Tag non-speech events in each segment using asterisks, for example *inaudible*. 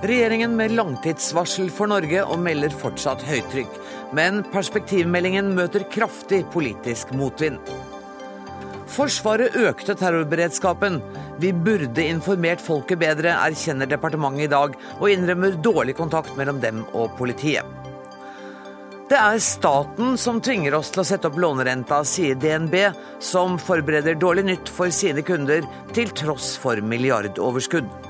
Regjeringen med langtidsvarsel for Norge og melder fortsatt høytrykk. Men perspektivmeldingen møter kraftig politisk motvind. Forsvaret økte terrorberedskapen. Vi burde informert folket bedre, erkjenner departementet i dag, og innrømmer dårlig kontakt mellom dem og politiet. Det er staten som tvinger oss til å sette opp lånerenta, sier DNB, som forbereder dårlig nytt for sine kunder, til tross for milliardoverskudd.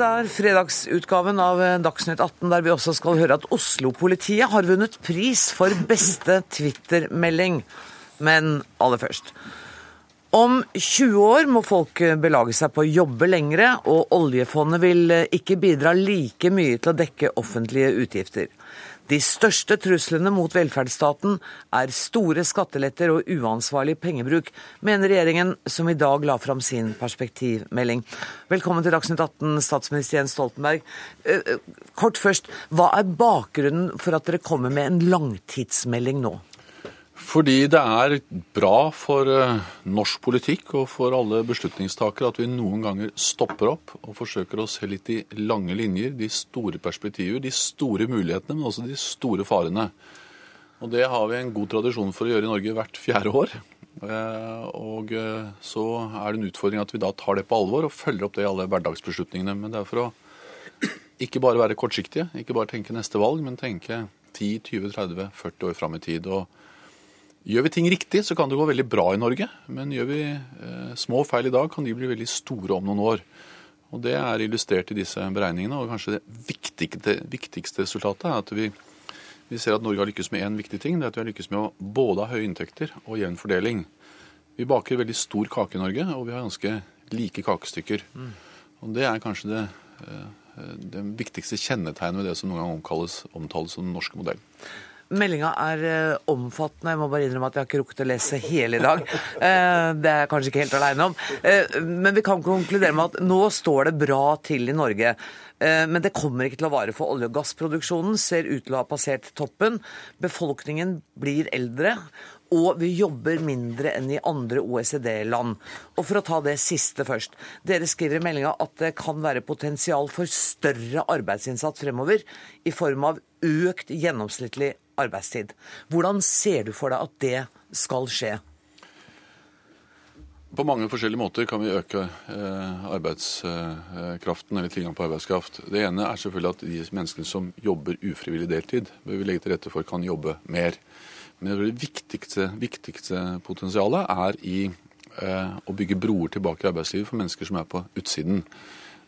Dette er fredagsutgaven av Dagsnytt 18, der vi også skal høre at Oslo-politiet har vunnet pris for beste Twitter-melding. Men aller først. Om 20 år må folk belage seg på å jobbe lengre, og oljefondet vil ikke bidra like mye til å dekke offentlige utgifter. De største truslene mot velferdsstaten er store skatteletter og uansvarlig pengebruk, mener regjeringen som i dag la fram sin perspektivmelding. Velkommen til Dagsnytt 18, statsminister Jens Stoltenberg. Eh, eh, kort først, hva er bakgrunnen for at dere kommer med en langtidsmelding nå? Fordi det er bra for eh, norsk politikk og for alle beslutningstakere at vi noen ganger stopper opp og forsøker å se litt i lange linjer, de store perspektiver, de store mulighetene, men også de store farene. Og Det har vi en god tradisjon for å gjøre i Norge hvert fjerde år. Eh, og eh, så er det en utfordring at vi da tar det på alvor og følger opp det i alle hverdagsbeslutningene. Men det er for å ikke bare være kortsiktige, ikke bare tenke neste valg, men tenke 10-20-30-40 år fram i tid. og Gjør vi ting riktig, så kan det gå veldig bra i Norge. Men gjør vi eh, små feil i dag, kan de bli veldig store om noen år. Og Det er illustrert i disse beregningene. og Kanskje det viktigste, viktigste resultatet er at vi, vi, ser at Norge har lykkes med én viktig ting. Det er at vi har lykkes med å både ha høye inntekter og jevn fordeling. Vi baker veldig stor kake i Norge, og vi har ganske like kakestykker. Mm. Og Det er kanskje det, eh, det viktigste kjennetegnet ved det som noen gang omtales, som den norske modellen. Meldinga er eh, omfattende. Jeg må bare innrømme at jeg har ikke rukket å lese hele i dag. *laughs* Eh, det er jeg kanskje ikke helt aleine om. Eh, men vi kan konkludere med at nå står det bra til i Norge. Men det kommer ikke til å vare for olje- og gassproduksjonen ser ut til å ha passert toppen. Befolkningen blir eldre, og vi jobber mindre enn i andre OECD-land. Og For å ta det siste først. Dere skriver i meldinga at det kan være potensial for større arbeidsinnsats fremover i form av økt gjennomsnittlig arbeidstid. Hvordan ser du for deg at det skal skje? På mange forskjellige måter kan vi øke eh, arbeidskraften eller tilgang på arbeidskraft. Det ene er selvfølgelig at de menneskene som jobber ufrivillig deltid, bør vi legge til rette for kan jobbe mer. Men det viktigste, viktigste potensialet er i eh, å bygge broer tilbake i arbeidslivet for mennesker som er på utsiden.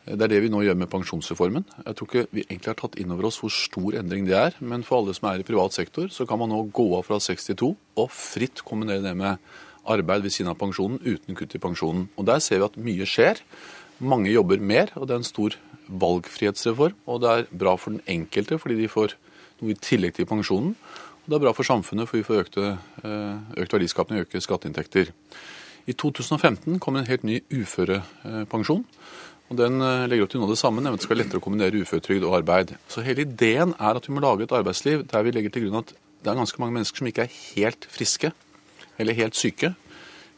Det er det vi nå gjør med pensjonsreformen. Jeg tror ikke vi egentlig har tatt inn over oss hvor stor endring det er. Men for alle som er i privat sektor, så kan man nå gå av fra 62 og fritt kombinere det med arbeid ved siden av pensjonen uten kutt i pensjonen. Og Der ser vi at mye skjer. Mange jobber mer, og det er en stor valgfrihetsreform. Og det er bra for den enkelte fordi de får noe i tillegg til pensjonen. Og det er bra for samfunnet for vi får økte, eh, økt verdiskapning og økte skatteinntekter. I 2015 kom en helt ny uførepensjon. Og Den eh, legger opp til noe av det samme, nemlig at det skal være lettere å kombinere uføretrygd og arbeid. Så hele ideen er at vi må lage et arbeidsliv der vi legger til grunn at det er ganske mange mennesker som ikke er helt friske, eller helt syke,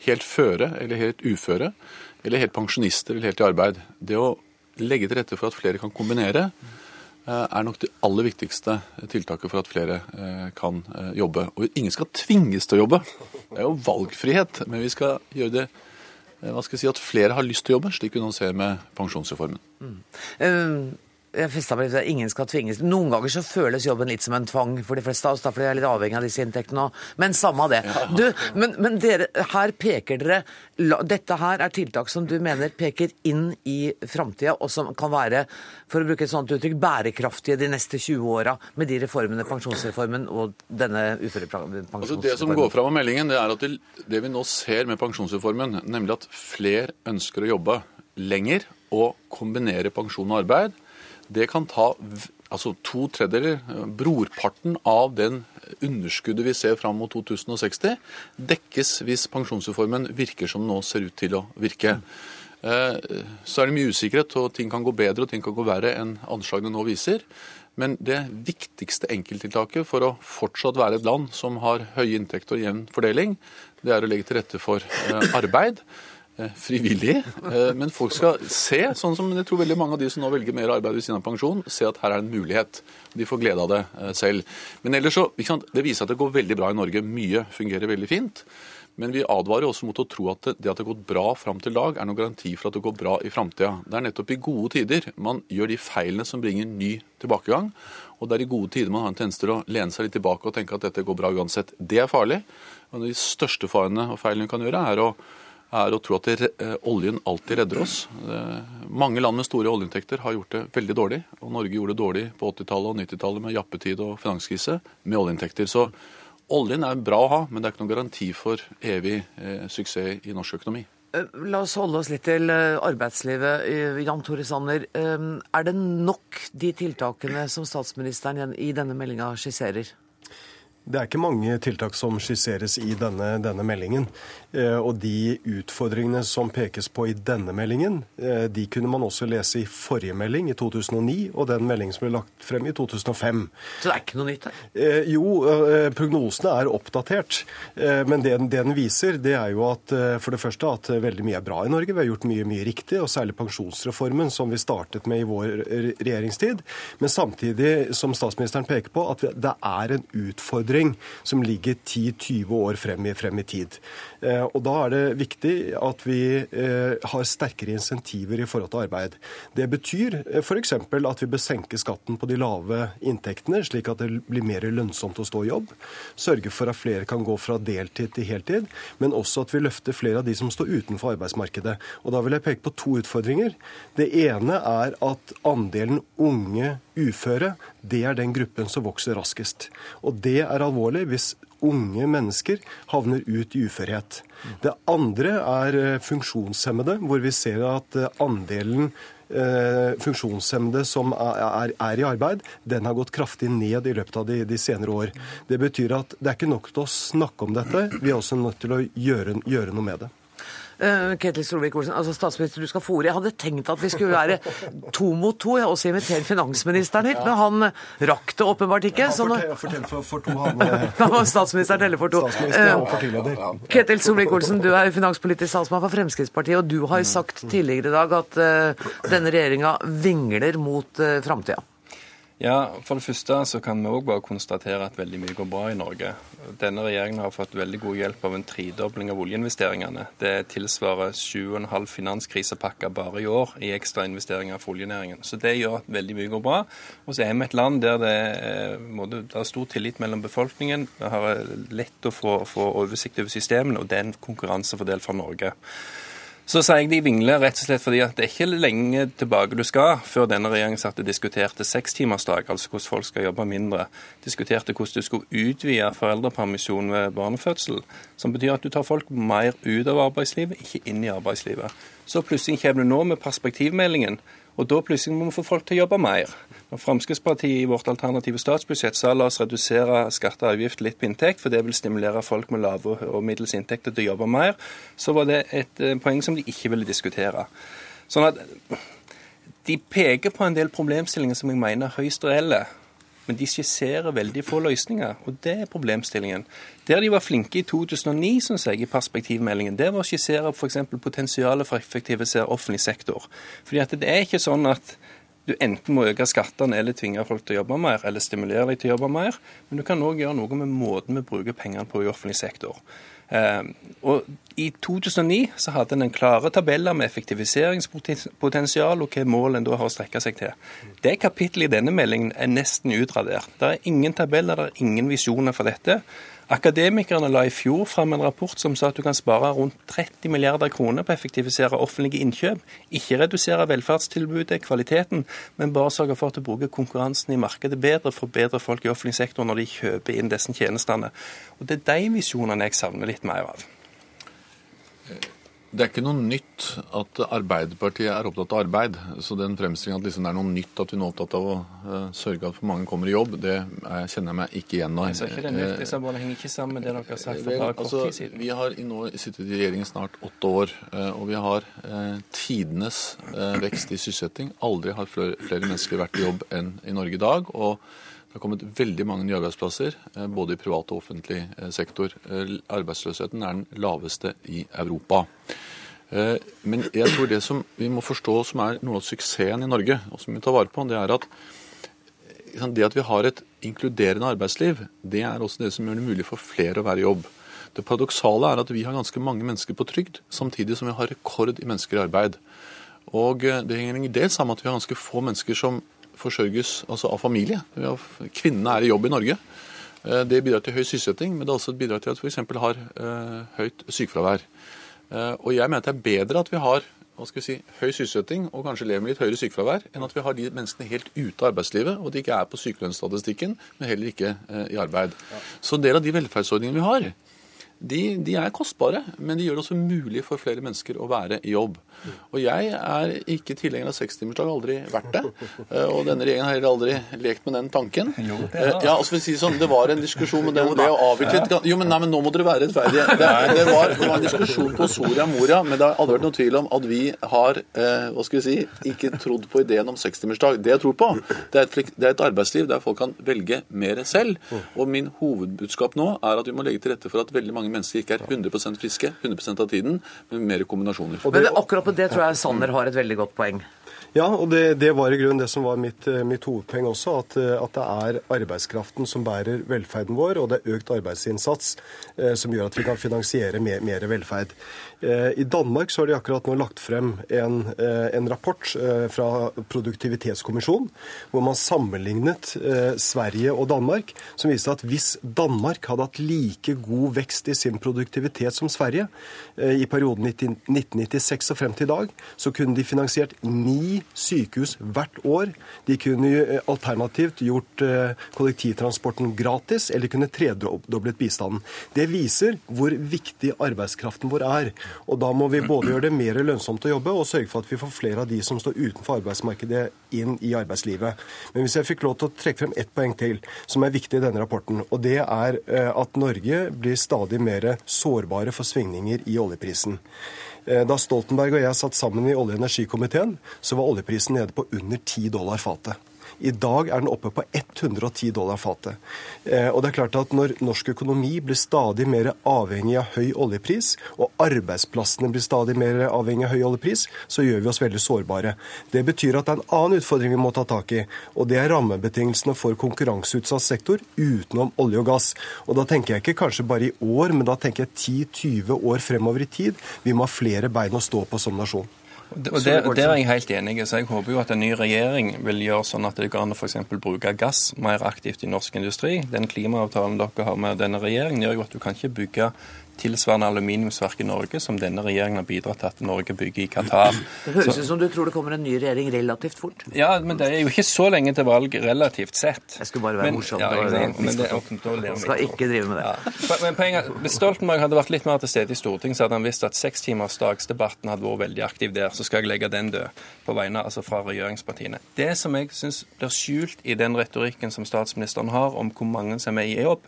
helt føre eller helt uføre, eller helt pensjonister eller helt i arbeid. Det å legge til rette for at flere kan kombinere, eh, er nok det aller viktigste tiltaket for at flere eh, kan jobbe. Og ingen skal tvinges til å jobbe. Det er jo valgfrihet, men vi skal gjøre det hva skal jeg si, at flere har lyst til å jobbe, slik vi nå ser med pensjonsreformen. Mm. Jeg festa meg at ingen skal tvinges. Noen ganger så føles jobben litt som en tvang for de fleste av oss, da, fordi jeg er litt avhengig av disse inntektene òg. Men samme det. Du, men, men, dere, her peker dere Dette her er tiltak som du mener peker inn i framtida, og som kan være, for å bruke et sånt uttrykk, bærekraftige de neste 20 åra med de reformene, pensjonsreformen og denne uførepensjonsreformen? Altså det som går fram av meldingen, det er at det, det vi nå ser med pensjonsreformen, nemlig at flere ønsker å jobbe lenger og kombinere pensjon og arbeid, det kan ta altså to tredjedeler, brorparten av den underskuddet vi ser fram mot 2060, dekkes hvis pensjonsreformen virker som den nå ser ut til å virke. Eh, så er det mye usikkerhet, og ting kan gå bedre og ting kan gå verre enn anslagene nå viser. Men det viktigste enkelttiltaket for å fortsatt være et land som har høye inntekter og jevn fordeling, det er å legge til rette for eh, arbeid. Eh, frivillig. Eh, men folk skal se, sånn som jeg tror veldig mange av de som nå velger mer arbeid ved siden av pensjon, se at her er en mulighet. De får glede av det selv. Men ellers så, Det viser at det går veldig bra i Norge. Mye fungerer veldig fint. Men vi advarer også mot å tro at det, at det har gått bra fram til dag, er noen garanti for at det går bra i framtida. Det er nettopp i gode tider man gjør de feilene som bringer ny tilbakegang. Og det er i gode tider man har en tendens til å lene seg litt tilbake og tenke at dette går bra uansett. Det er farlig. Og de største farene og feilene vi kan gjøre, er å, er å tro at det, eh, oljen alltid redder oss. Eh, mange land med store oljeinntekter har gjort det veldig dårlig. Og Norge gjorde det dårlig på 80-tallet og 90-tallet med jappetid og finanskrise med oljeinntekter. Så Oljen er bra å ha, men det er ikke noen garanti for evig eh, suksess i norsk økonomi. Eh, la oss holde oss litt til arbeidslivet. Jan Tore Sanner, er det nok de tiltakene som statsministeren i denne meldinga skisserer? Det er ikke mange tiltak som skisseres i denne, denne, meldingen. Eh, og de utfordringene som pekes på i denne meldingen, eh, de kunne man også lese i forrige melding, i 2009, og den meldingen som ble lagt frem i 2005. Så det er ikke noe nytt her? Eh, jo, prognosene er oppdatert. Men det, det, den viser, det er jo at for det første at veldig mye er bra i Norge. Vi har gjort mye, mye riktig, og særlig pensjonsreformen som vi startet med i vår regjeringstid. Men samtidig, som statsministeren peker på, at det er en utfordring utfordring som ligger 10-20 år frem i, frem i tid. Eh, og Da er det viktig at vi eh, har sterkere insentiver i forhold til arbeid. Det betyr eh, f.eks. at vi bør senke skatten på de lave inntektene, slik at det blir mer lønnsomt å stå i jobb. Sørge for at flere kan gå fra deltid til heltid, men også at vi løfter flere av de som står utenfor arbeidsmarkedet. Og Da vil jeg peke på to utfordringer. Det ene er at andelen unge uføre, det er den gruppen som vokser raskest. Og det er alvorlig hvis unge mennesker havner ut i uførhet. Det andre er eh, funksjonshemmede, hvor vi ser at eh, andelen eh, funksjonshemmede som er, er, i arbeid, den har gått kraftig ned i løpet av de, de, senere år. Det betyr at det er ikke nok til å snakke om dette, vi er også nødt til å gjøre, gjøre noe med det. Uh, Ketil Solvik-Olsen, altså statsminister, du skal få ordet. Jeg hadde tenkt at vi skulle være to mot to. Jeg har også invitert finansministeren hit, men han rakk det åpenbart ikke. Ja, fortell, fortell for, for, to, han *laughs* Da var statsministeren telle for to. Uh, Ketil Solvik-Olsen, du er finanspolitisk talsmann for Fremskrittspartiet, og du har sagt tidligere i dag at uh, denne regjeringa vingler mot framtida. Ja, For det første så kan vi òg bare konstatere at veldig mye går bra i Norge. Denne regjeringen har fått veldig god hjelp av en tredobling av oljeinvesteringene. Det tilsvarer 7,5 finanskrisepakker bare i år i ekstrainvesteringer for oljenæringen. Så det gjør at veldig mye går bra. Og så er vi et land der det, det er stor tillit mellom befolkningen. Det har lett å få, få oversikt over systemene, og det er en konkurransefordel for Norge. Så sier jeg de vingler rett og slett fordi at det er ikke lenge tilbake du skal før denne regjeringen satt og diskuterte sekstimersdag, altså hvordan folk skal jobbe mindre. Diskuterte hvordan du skulle utvide foreldrepermisjon ved barnefødsel. Som betyr at du tar folk mer ut av arbeidslivet, ikke inn i arbeidslivet. Så plutselig kommer du nå med perspektivmeldingen, og da plutselig må vi få folk til å jobbe mer. Når Fremskrittspartiet i vårt alternative statsbudsjett sa la oss redusere skatter og avgift litt på inntekt, for det vil stimulere folk med lave og middels inntekter til å jobbe mer, så var det et eh, poeng som de ikke ville diskutere. Sånn at De peker på en del problemstillinger som jeg mener er høyst reelle. Men de skisserer veldig få løsninger, og det er problemstillingen. Der de var flinke i 2009, syns jeg, i perspektivmeldingen, det var å skissere f.eks. potensialet for å effektivisere offentlig sektor. Fordi at det er ikke sånn at du enten må øke skattene eller tvinge folk til å jobbe mer, eller stimulere dem til å jobbe mer. Men du kan òg gjøre noe med måten vi bruker pengene på i offentlig sektor. Eh, og I 2009 så hadde en en klare tabeller med effektiviseringspotensial og hva mål en da har å strekke seg til. Det kapittelet i denne meldingen er nesten utradert. Det er ingen tabeller, det er ingen visjoner for dette. Akademikerne la i fjor fram en rapport som sa at du kan spare rundt 30 milliarder kroner på å effektivisere offentlige innkjøp. Ikke redusere velferdstilbudet, kvaliteten, men bare sørge for at du bruker konkurransen i markedet bedre for bedre folk i offentlig sektor når de kjøper inn disse tjenestene. Og Det er de visjonene jeg savner litt mer av. Det er ikke noe nytt at Arbeiderpartiet er opptatt av arbeid. Så den fremstillingen at liksom det er noe nytt at vi nå er opptatt av å uh, sørge at for mange kommer i jobb, det er, kjenner jeg meg ikke igjen av. Jeg sa ikke det nytt, jeg sa bare det henger ikke sammen med det dere har sagt for bare kort altså, tid siden. Vi har nå sittet i regjeringen snart åtte år, uh, og vi har tidenes vekst i sysselsetting. Aldri har flere mennesker vært i jobb enn i Norge i dag. og det har kommet veldig mange nye arbeidsplasser, både i privat og offentlig sektor. Arbeidsløsheten er den laveste i Europa. Eh, men jeg tror det som vi må forstå som er noe av suksessen i Norge, og som vi tar vare på, det er at det at vi har et inkluderende arbeidsliv, det er også det som gjør det mulig for flere å være i jobb. Det paradoksale er at vi har ganske mange mennesker på trygd, samtidig som vi har rekord i mennesker i arbeid. Og eh, det henger i det sammen med at vi har ganske få mennesker som forsørges altså av familie. Kvinnene er i jobb i Norge. Eh, det bidrar til høy sysselsetting, men det også et bidrag til at vi f.eks. har høyt sykefravær. Eh, og jeg mener at det er bedre at vi har vi si, høy sysselsetting og kanskje lever med litt høyere sykefravær, enn at vi har de menneskene helt ute av arbeidslivet, og de ikke er på sykelønnsstatistikken, men heller ikke eh, i arbeid. Så en del av de velferdsordningene vi har, de, de, er kostbare, men de gjør det også mulig for flere mennesker å være i jobb. Og jeg er ikke tilhenger av sekstimersdag, aldri vært det. Eh, og denne regjeringen har heller aldri lekt med den tanken. *laughs* Jo, det, er. ja, altså for å si sånn, det var en diskusjon, men det ble avviklet Jo, men, nei, men nå må dere være rettferdige. Det, det, var, det var en diskusjon på Soria Moria, men det har aldri vært noen tvil om at vi har eh, hva skal vi si, ikke trodd på ideen om sekstimersdag. Det jeg tror på, det er, et, det er et arbeidsliv der folk kan velge mer selv. Og min hovedbudskap nå er at vi må legge til rette for at veldig mange mennesker ikke er 100% friske 100% av tiden, men mer kombinasjoner. Og det, er akkurat på det tror jeg Sanner har et veldig godt poeng. Ja, og det, det, var i grunnen det som var mitt, eh, mitt hovedpoeng også. At, eh, at, det er arbeidskraften som bærer velferden vår, og det er økt arbeidsinnsats eh, som gjør at vi kan finansiere mer, mer velferd. Eh, I Danmark så har de akkurat nå lagt frem en, eh, en rapport eh, fra Produktivitetskommisjonen, hvor man sammenlignet Sverige og Danmark, som viste at hvis Danmark hadde hatt like god vekst i sin produktivitet som Sverige i perioden 1996 og frem til i dag, så kunne de finansiert ni sykehus hvert år. De kunne alternativt gjort kollektivtransporten gratis, eller kunne tredoblet bistanden. Det viser hvor viktig arbeidskraften vår er. Og da må vi både gjøre det mer lønnsomt å jobbe og sørge for at vi får flere av de som står utenfor arbeidsmarkedet, inn i arbeidslivet. Men hvis jeg fikk lov til å trekke frem ett poeng til som er viktig i denne rapporten, og det er eh, at Norge blir stadig mer sårbare for svingninger i oljeprisen. Eh, da Stoltenberg og jeg satt sammen i olje- og energikomiteen, så var oljeprisen nede på under 10 dollar fatet. I dag er den oppe på 110 dollar fatet. Eh, og det er klart at Når norsk økonomi blir stadig mer avhengig av høy oljepris, og arbeidsplassene blir stadig mer avhengig av høy oljepris, så gjør vi oss veldig sårbare. Det betyr at det er en annen utfordring vi må ta tak i, og det er rammebetingelsene for konkurranseutsatt sektor utenom olje og gass. Og Da tenker jeg ikke kanskje bare i år, men da tenker jeg 10-20 år fremover i tid. Vi må ha flere bein å stå på som nasjon. Og Der, der er jeg helt enig. så Jeg håper jo at en ny regjering vil gjøre sånn at det går an å f.eks. bruke gass mer aktivt i norsk industri. Den klimaavtalen dere har med denne regjeringen, gjør jo at du kan ikke bygge tilsvarende aluminiumsverk i Norge som denne regjeringen har bidratt til at Norge bygger i Qatar. Det høres ut som du tror det kommer en ny regjering relativt fort. Ja, men det er jo ikke så lenge til valg relativt sett. Jeg skulle bare være men, morsom. Ja, men det, det, skal ikke drive med det. Ja. Men poenget, Hvis Stoltenberg hadde vært litt mer til stede i Stortinget, så hadde han visst at sekstimersdagsdebatten hadde vært veldig aktiv der. Så skal jeg legge den død på vegne altså fra regjeringspartiene. Det som jeg syns blir skjult i den retorikken som statsministeren har om hvor mange som er i jobb,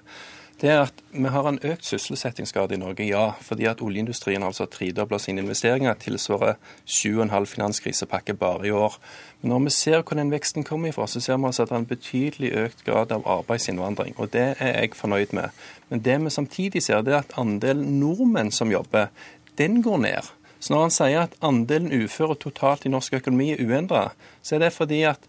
det er at vi har en økt sysselsettingsgrad i Norge, ja. Fordi at oljeindustrien altså har tredobla sine investeringer, tilsvarer 7,5 finanskrisepakke bare i år. Men når vi ser hvor den veksten kommer ifra, så ser vi altså at det er en betydelig økt grad av arbeidsinnvandring. Og det er jeg fornøyd med. Men det vi samtidig ser, det er at andelen nordmenn som jobber, den går ned. Så når han sier at andelen uføre totalt i norsk økonomi er uendra, så er det fordi at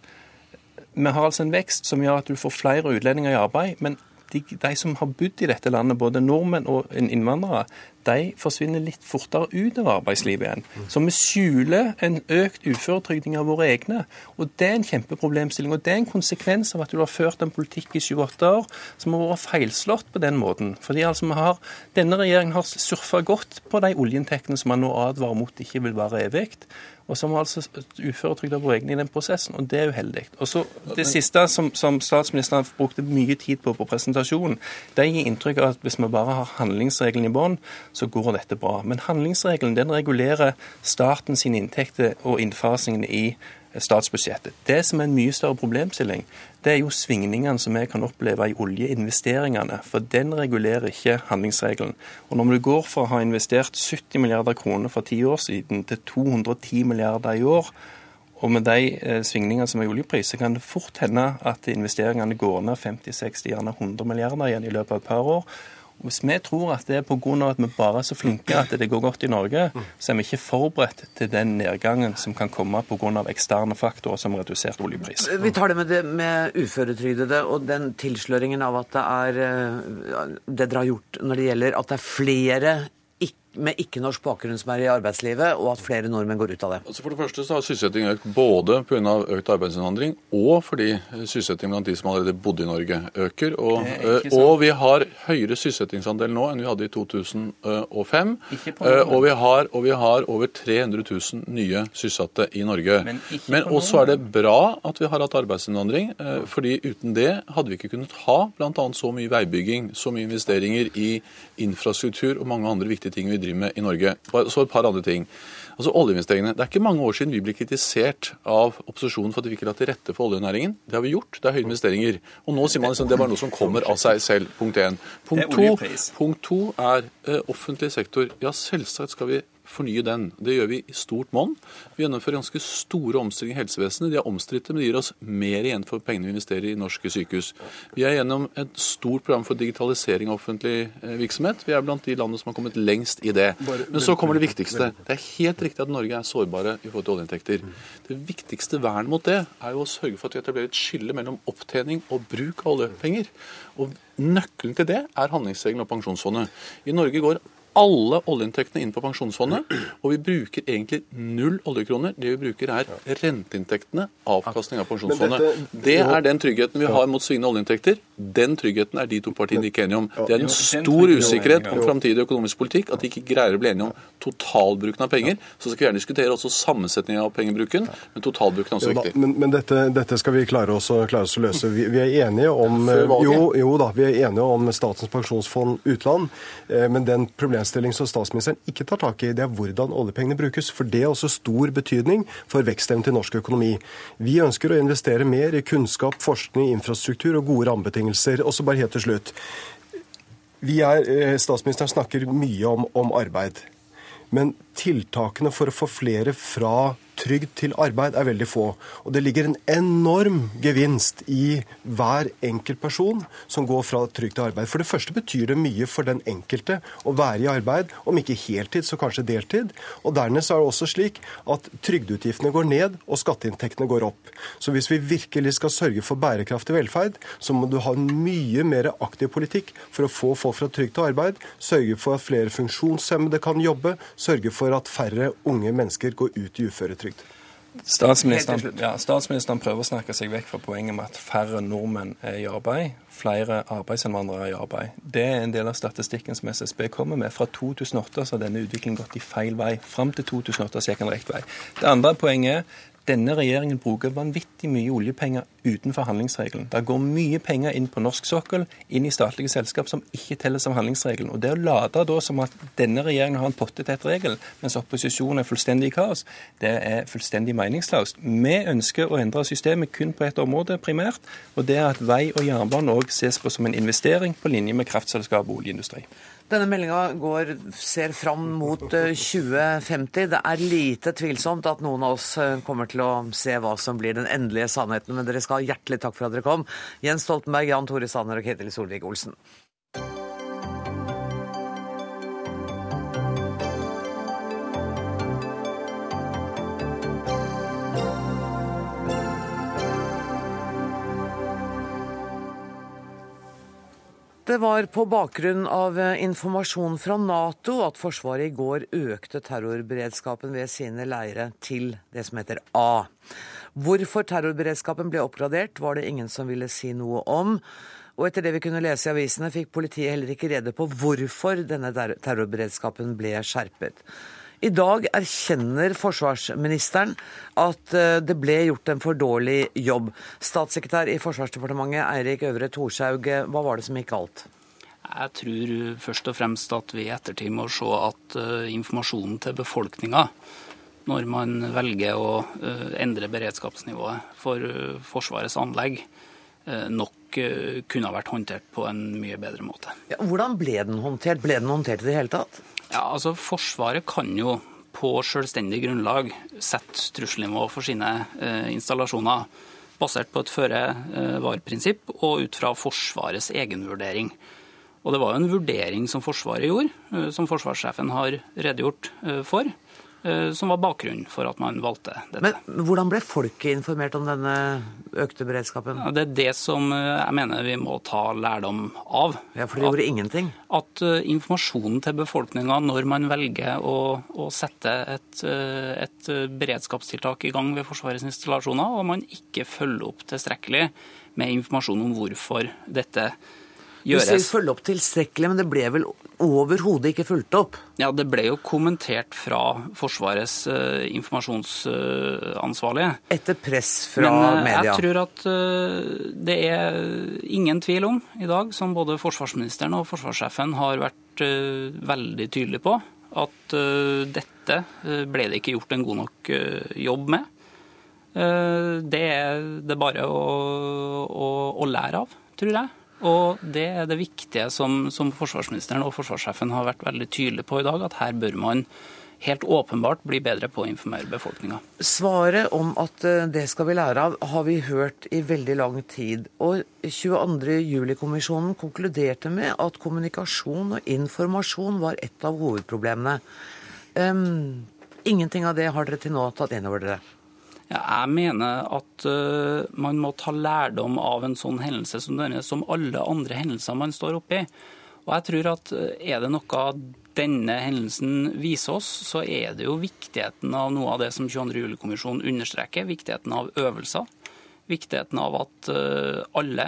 vi har altså en vekst som gjør at du får flere utlendinger i arbeid, men de, de, som har bodd i dette landet, både nordmenn og innvandrere, de forsvinner litt fortere ut av arbeidslivet igjen. Så vi skjuler en økt uføretrygding av våre egne. Og det er en kjempeproblemstilling. Og det er en konsekvens av at du har ført en politikk i 28 år som har vært feilslått på den måten. Fordi altså har, Denne regjeringen har surfa godt på de oljeinntektene som man nå advarer mot ikke vil være evig og som må altså uføretrygda gå egne i den prosessen, og det er uheldig. Og så Det siste som, som, statsministeren brukte mye tid på på presentasjonen, det gir inntrykk av at hvis vi bare har handlingsregelen i bånn, så går dette bra. Men handlingsregelen den regulerer staten sine inntekter og innfasingen i statsbudsjettet. Det som er en mye større problemstilling, det er jo svingningene som vi kan oppleve i oljeinvesteringene. For den regulerer ikke handlingsregelen. Og når du går fra å ha investert 70 milliarder kroner for ti år siden til 210 milliarder i år, og med de eh, svingningene som er i oljepris, så kan det fort hende at investeringene går ned 50-60, gjerne 100 milliarder igjen i løpet av et par år. Hvis vi tror at det er pga. at vi bare er så flinke at det går godt i Norge, så er vi ikke forberedt til den nedgangen som kan komme pga. eksterne faktorer som redusert oljepris. Vi tar det med, det med uføretrygdede og den tilsløringen av at det er eh, det dere har gjort når det gjelder at det er flere med ikke-norsk bakgrunn som er i arbeidslivet, og at flere nordmenn går ut av det? Altså for det første så har sysselsettingen økt både pga. økt arbeidsinnvandring og fordi sysselsettingen blant de som allerede bodde i Norge, øker. Og, og vi har høyere sysselsettingsandel nå enn vi hadde i 2005. Og vi, har, og vi har over 300 000 nye sysselsatte i Norge. Men, Men også er det bra at vi har hatt arbeidsinnvandring, eh, fordi uten det hadde vi ikke kunnet ha bl.a. så mye veibygging, så mye investeringer i infrastruktur og mange andre viktige ting vi driver driver med i Norge. Så et par andre ting. Altså Oljeinvesteringene. Det er ikke mange år siden vi ble kritisert av opposisjonen for at vi ikke la til rette for oljenæringen. Det har vi gjort. Det er høye investeringer. Og nå sier man liksom det var noe som kommer av seg selv. Punkt én. Punkt to, punkt to er eh, offentlig sektor. Ja, selvsagt skal vi fornye den. Det gjør vi i stort monn. Vi gjennomfører ganske store omstillinger i helsevesenet. De er omstridte, men de gir oss mer igjen for pengene vi investerer i norske sykehus. Vi er gjennom et stort program for digitalisering av offentlig eh, virksomhet. Vi er blant de landene som har kommet lengst i det. Men så kommer det viktigste. Det er helt riktig at Norge er sårbare i forhold til oljeinntekter. Det viktigste vernet mot det er jo å sørge for at vi etablerer et skille mellom opptjening og bruk av oljepenger. Og Nøkkelen til det er handlingsregelen og pensjonsfondet. I Norge går alle oljeinntektene inn på pensjonsfondet, og vi bruker egentlig null oljekroner. Det vi bruker er renteinntektene, avkastning av pensjonsfondet. Det er den tryggheten vi har mot svingende oljeinntekter. Den tryggheten er de to partiene ikke enige om. Det er en stor usikkerhet om framtidig økonomisk politikk at de ikke greier å bli enige om totalbruken av penger. Så skal vi gjerne diskutere også sammensetningen av pengebruken, men totalbruken er også viktig. Men, men dette, dette, skal vi klare oss, klare oss å løse. Vi, vi, er enige om jo, jo da, vi er enige om Statens pensjonsfond utland, eh, men den problemstillingen problemstilling som statsministeren ikke tar tak i, det er hvordan oljepengene brukes. For det er også stor betydning for vekstevnen til norsk økonomi. Vi ønsker å investere mer i kunnskap, forskning, infrastruktur og gode rammebetingelser. Og så bare helt til slutt. Er, eh, statsministeren snakker mye om, om arbeid. Men tiltakene for å få flere fra trygd til arbeid er veldig få. Og det ligger en enorm gevinst i hver enkelt person som går fra trygd til arbeid. For det første betyr det mye for den enkelte å være i arbeid, om ikke heltid, så kanskje deltid. Og dernest er det også slik at trygdeutgiftene går ned, og skatteinntektene går opp. Så hvis vi virkelig skal sørge for bærekraftig velferd, så må du ha en mye mer aktiv politikk for å få folk fra trygd til arbeid, sørge for at flere funksjonshemmede kan jobbe, sørge for at færre unge mennesker går ut i uføretrygd. Statsministeren, ja, statsministeren, prøver å snakke seg vekk fra poenget med at færre nordmenn er i arbeid, flere arbeidsinnvandrere er i arbeid. Det er en del av statistikken som SSB kommer med. Fra 2008 så har denne utviklingen gått i feil vei. Fram til 2008 så gikk den riktig vei. Det andre poenget er denne regjeringen bruker vanvittig mye oljepenger utenfor handlingsregelen. Det går mye penger inn på norsk sokkel, inn i statlige selskap som ikke telles av handlingsregelen. Og Det å late da som at denne regjeringen har en potte-tett-regel, mens opposisjonen er fullstendig i kaos, det er fullstendig meningsløst. Vi ønsker å endre systemet kun på ett område primært, og det er at vei og jernbane òg ses på som en investering på linje med kraftselskap og oljeindustri. Denne meldinga ser fram mot 2050. Eh, det er lite tvilsomt at noen av oss eh, kommer til å se hva som blir den endelige sannheten. Men dere skal ha hjertelig takk for at dere kom. Jens Stoltenberg, Jan Tore Sanner og Ketil Solvik-Olsen. Det var på bakgrunn av eh, informasjon fra Nato at Forsvaret i går økte terrorberedskapen ved sine leire til det som heter A. Hvorfor terrorberedskapen ble oppgradert, var det ingen som ville si noe om. Og etter det vi kunne lese i avisene, fikk politiet heller ikke rede på hvorfor denne terrorberedskapen ble skjerpet. I dag erkjenner forsvarsministeren at eh, det ble gjort en for dårlig jobb. Statssekretær i Forsvarsdepartementet Eirik Øvre Thorshaug, hva var det som gikk galt? Jeg tror først og fremst at vi i ettertid må se at uh, informasjonen til befolkninga når man velger å endre beredskapsnivået for Forsvarets anlegg, nok kunne ha vært håndtert på en mye bedre måte. Ja, hvordan ble den håndtert? Ble den håndtert i det hele tatt? Ja, altså Forsvaret kan jo på selvstendig grunnlag sette trusselnivå for sine installasjoner basert på et føre-var-prinsipp og ut fra Forsvarets egenvurdering. Og det var jo en vurdering som Forsvaret gjorde, eh, som forsvarssjefen har redegjort eh, for, eh, som var bakgrunnen for at man valgte dette. Men hvordan ble folket informert om denne økte beredskapen? Ja, det er det som jeg mener vi må ta lærdom av. Ja, For de gjorde ingenting? At informasjonen til befolkninga når man velger å, å sette et, et, beredskapstiltak i gang ved Forsvarets installasjoner, og man ikke følger opp tilstrekkelig med informasjon om hvorfor dette skjer gjøres. Du sier følge opp tilstrekkelig, men det ble vel overhodet ikke fulgt opp? Ja, det ble jo kommentert fra Forsvarets uh, informasjonsansvarlige. Etter press fra men, uh, media? Jeg tror at uh, det er ingen tvil om i dag, som både forsvarsministeren og forsvarssjefen har vært veldig tydelige på, at dette ble det ikke gjort en god nok jobb med. Det er det bare å, å, å lære av, tror jeg. Og det er det viktige som, som, forsvarsministeren og forsvarssjefen har vært veldig tydelige på i dag, at her bør man helt åpenbart bli bedre på å informere befolkninga. Svaret om at eh, det skal vi lære av, har vi hørt i veldig lang tid. Og 22. juli-kommisjonen konkluderte med at kommunikasjon og informasjon var et av hovedproblemene. Um, ingenting av det har dere til nå tatt inn over dere? Jeg mener at uh, man må ta lærdom av en sånn hendelse som denne, som alle andre hendelser man står oppi. Og jeg tror at uh, Er det noe denne hendelsen viser oss, så er det jo viktigheten av noe av det som 22. juli-kommisjonen understreker. Viktigheten av øvelser. Viktigheten av at uh, alle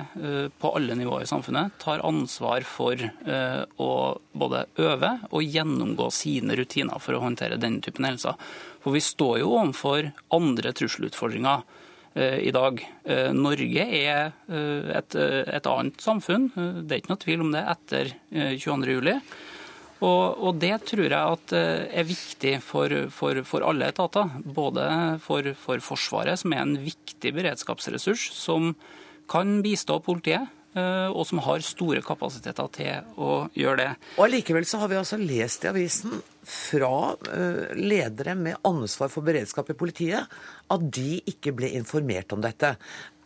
på alle nivåer i samfunnet tar ansvar for å både øve og gjennomgå sine rutiner for å håndtere denne typen hendelser. For vi står jo overfor andre trusselutfordringer eh, i dag. Eh, Norge er eh, et, et, annet samfunn, det er ikke noe tvil om det, etter 22.07. Og, og, det tror jeg er viktig for, for, for alle etater. Både for, for, Forsvaret, som er en viktig beredskapsressurs, som kan bistå politiet. Og som har store kapasiteter til å gjøre det. Og Allikevel så har vi altså lest i avisen fra eh, ledere med ansvar for beredskap i politiet at de ikke ble informert om dette.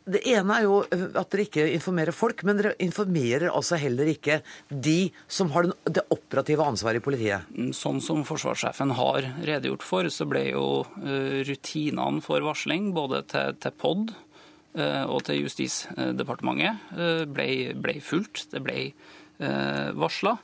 Det ene er jo eh, at dere ikke informerer folk, men dere informerer altså heller ikke de som har det operative ansvaret i politiet. Mm, sånn som forsvarssjefen har redegjort for, så ble jo eh, rutinene for varsling både til, til POD og til Justisdepartementet ble, ble fulgt. Det ble varsla.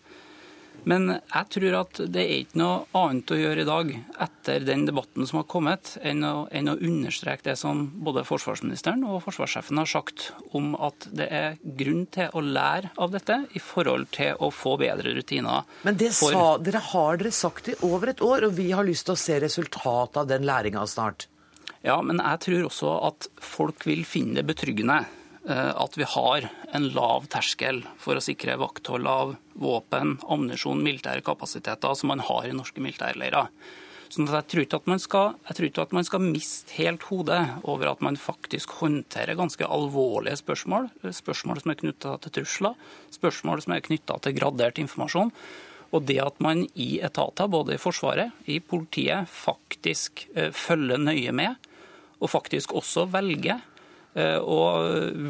Men jeg tror at det er ikke noe annet å gjøre i dag etter den debatten som har kommet, enn å, enn å understreke det som både forsvarsministeren og forsvarssjefen har sagt om at det er grunn til å lære av dette i forhold til å få bedre rutiner. Men det sa, dere har dere sagt i over et år, og vi har lyst til å se resultatet av den læringa snart. Ja, men jeg tror også at folk vil finne det betryggende Eh, at vi har en lav terskel for å sikre vakthold av våpen, ammunisjon, militære kapasiteter som man har i norske militærleirer. Så jeg tror, skal, jeg tror ikke at man skal miste helt hodet over at man faktisk håndterer ganske alvorlige spørsmål. Spørsmål som er knytta til trusler, spørsmål som er knytta til gradert informasjon. Og det at man i etater, både i Forsvaret, i politiet, faktisk eh, følger nøye med, og faktisk også velger Eh, å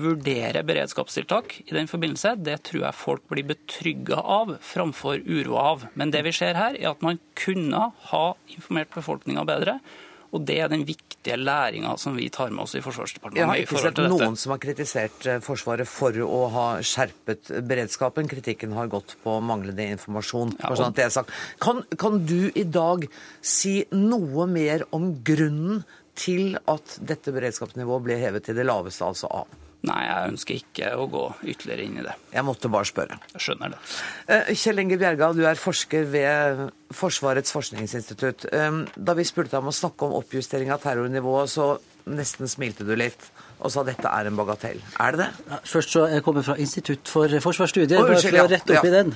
vurdere beredskapstiltak i den forbindelse, det tror jeg folk blir betrygga av framfor uro av. Men det vi ser her, er at man kunne ha informert befolkninga bedre. Og det er den viktige læringa som vi tar med oss i Forsvarsdepartementet. Jeg har ikke sett noen som har kritisert eh, Forsvaret for å ha skjerpet beredskapen. Kritikken har gått på manglende informasjon. Ja, og... sånn kan, kan du i dag si noe mer om grunnen til at dette beredskapsnivået ble hevet til det laveste, altså A? Nei, jeg ønsker ikke å gå ytterligere inn i det. Jeg måtte bare spørre. Jeg skjønner det. Eh, Kjell Inge Bjerga, du er forsker ved Forsvarets forskningsinstitutt. Eh, da vi spurte deg om å snakke om oppjustering av terrornivået, så nesten smilte du litt. og sa dette er en bagatell. Er det det? Ja, først så Jeg kommer fra Institutt for forsvarsstudier, bare unnskyld, for å ja. rette opp i den.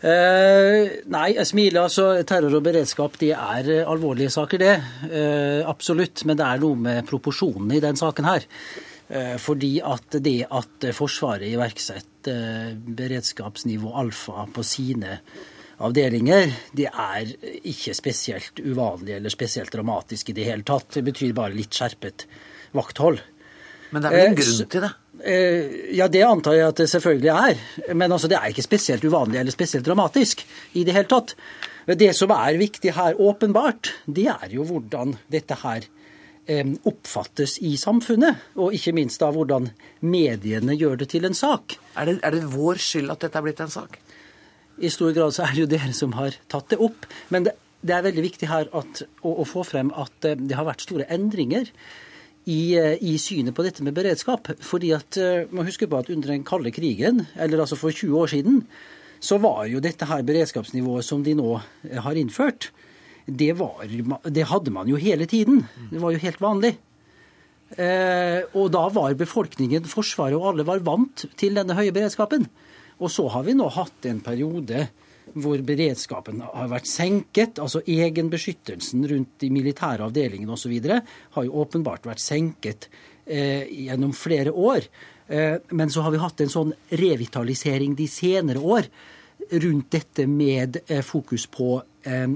Eh, nei, jeg smiler. altså Terror og beredskap det er eh, alvorlige saker, det. Eh, absolutt. Men det er noe med proporsjonene i den saken her. Eh, fordi at det at Forsvaret iverksetter eh, beredskapsnivå alfa på sine avdelinger, det er ikke spesielt uvanlig eller spesielt dramatisk i det hele tatt. Det betyr bare litt skjerpet vakthold. Men det er vel en Eh, grunn til det? Eh, Ja, det antar jeg at det selvfølgelig er. Men altså, det er ikke spesielt uvanlig eller spesielt dramatisk i det hele tatt. Det som er viktig her, åpenbart, det er jo hvordan dette her eh, oppfattes i samfunnet. Og ikke minst da hvordan mediene gjør det til en sak. Er det, er det vår skyld at dette er blitt en sak? I stor grad så er det jo dere som har tatt det opp. Men det, det er veldig viktig her at, å, å få frem at eh, det har vært store endringer i, eh, i synet på dette med beredskap. Fordi at eh, man husker på at under den kalde krigen, eller altså for 20 år siden, så var jo dette her beredskapsnivået som de nå eh, har innført, det, var, det hadde man jo hele tiden. Det var jo helt vanlig. Eh, og da var befolkningen, Forsvaret og alle var vant til denne høye beredskapen. Og så har vi nå hatt en periode hvor beredskapen har vært senket. Altså egenbeskyttelsen rundt de militære avdelingene osv. har jo åpenbart vært senket eh, gjennom flere år. Eh, men så har vi hatt en sånn revitalisering de senere år rundt dette med eh, fokus på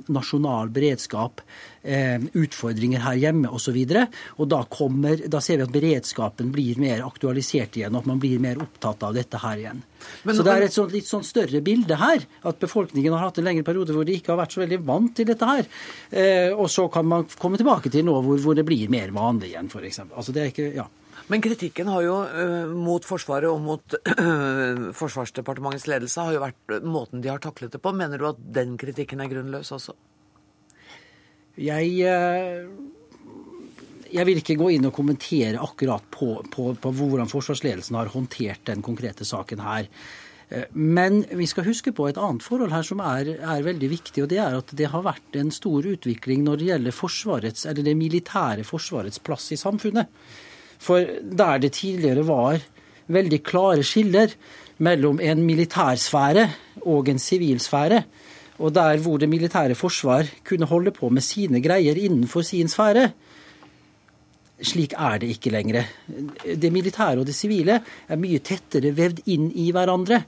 nasjonal beredskap, eh, utfordringer her hjemme osv. Og da, kommer, da ser vi at beredskapen blir mer aktualisert igjen, og at man blir mer opptatt av dette her igjen. Men- så det er et sånt, litt sånn større bilde her, at befolkningen har hatt en lengre periode hvor de ikke har vært så veldig vant til dette her. Eh, og så kan man komme tilbake til nå hvor, hvor det blir mer vanlig igjen, f.eks. Altså det er ikke, ja. Men kritikken har jo uh, mot Forsvaret og mot uh, *clears throat* Forsvarsdepartementets ledelse har jo vært måten de har taklet det på. Mener du at den kritikken er grunnløs også? Jeg, uh jeg vil ikke gå inn og kommentere akkurat på, på, på hvordan forsvarsledelsen har håndtert den konkrete saken her. Eh, Men vi skal huske på et annet forhold her som er, er veldig viktig, og det er at det har vært en stor utvikling når det gjelder forsvarets, eller det militære forsvarets plass i samfunnet. For der det tidligere var veldig klare skiller mellom en militærsfære og en sivilsfære, og der hvor det militære forsvar kunne holde på med sine greier innenfor sin sfære, slik er det ikke lenger. Det militære og det sivile er mye tettere vevd inn i hverandre.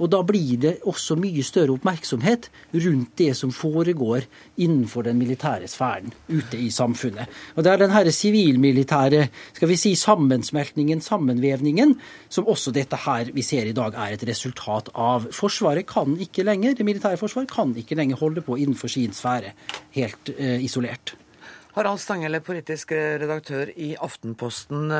Og da blir det også mye større oppmerksomhet rundt det som foregår innenfor den militære sfæren ute i samfunnet. Og det er den herre sivilmilitære skal vi si, sammensmeltningen, sammenvevningen, som også dette her vi ser i dag er et resultat av. Forsvaret kan ikke lenger, Det militære forsvaret kan ikke lenger holde på innenfor sin sfære, helt eh, isolert. Harald Stangele, politisk redaktør i Aftenposten.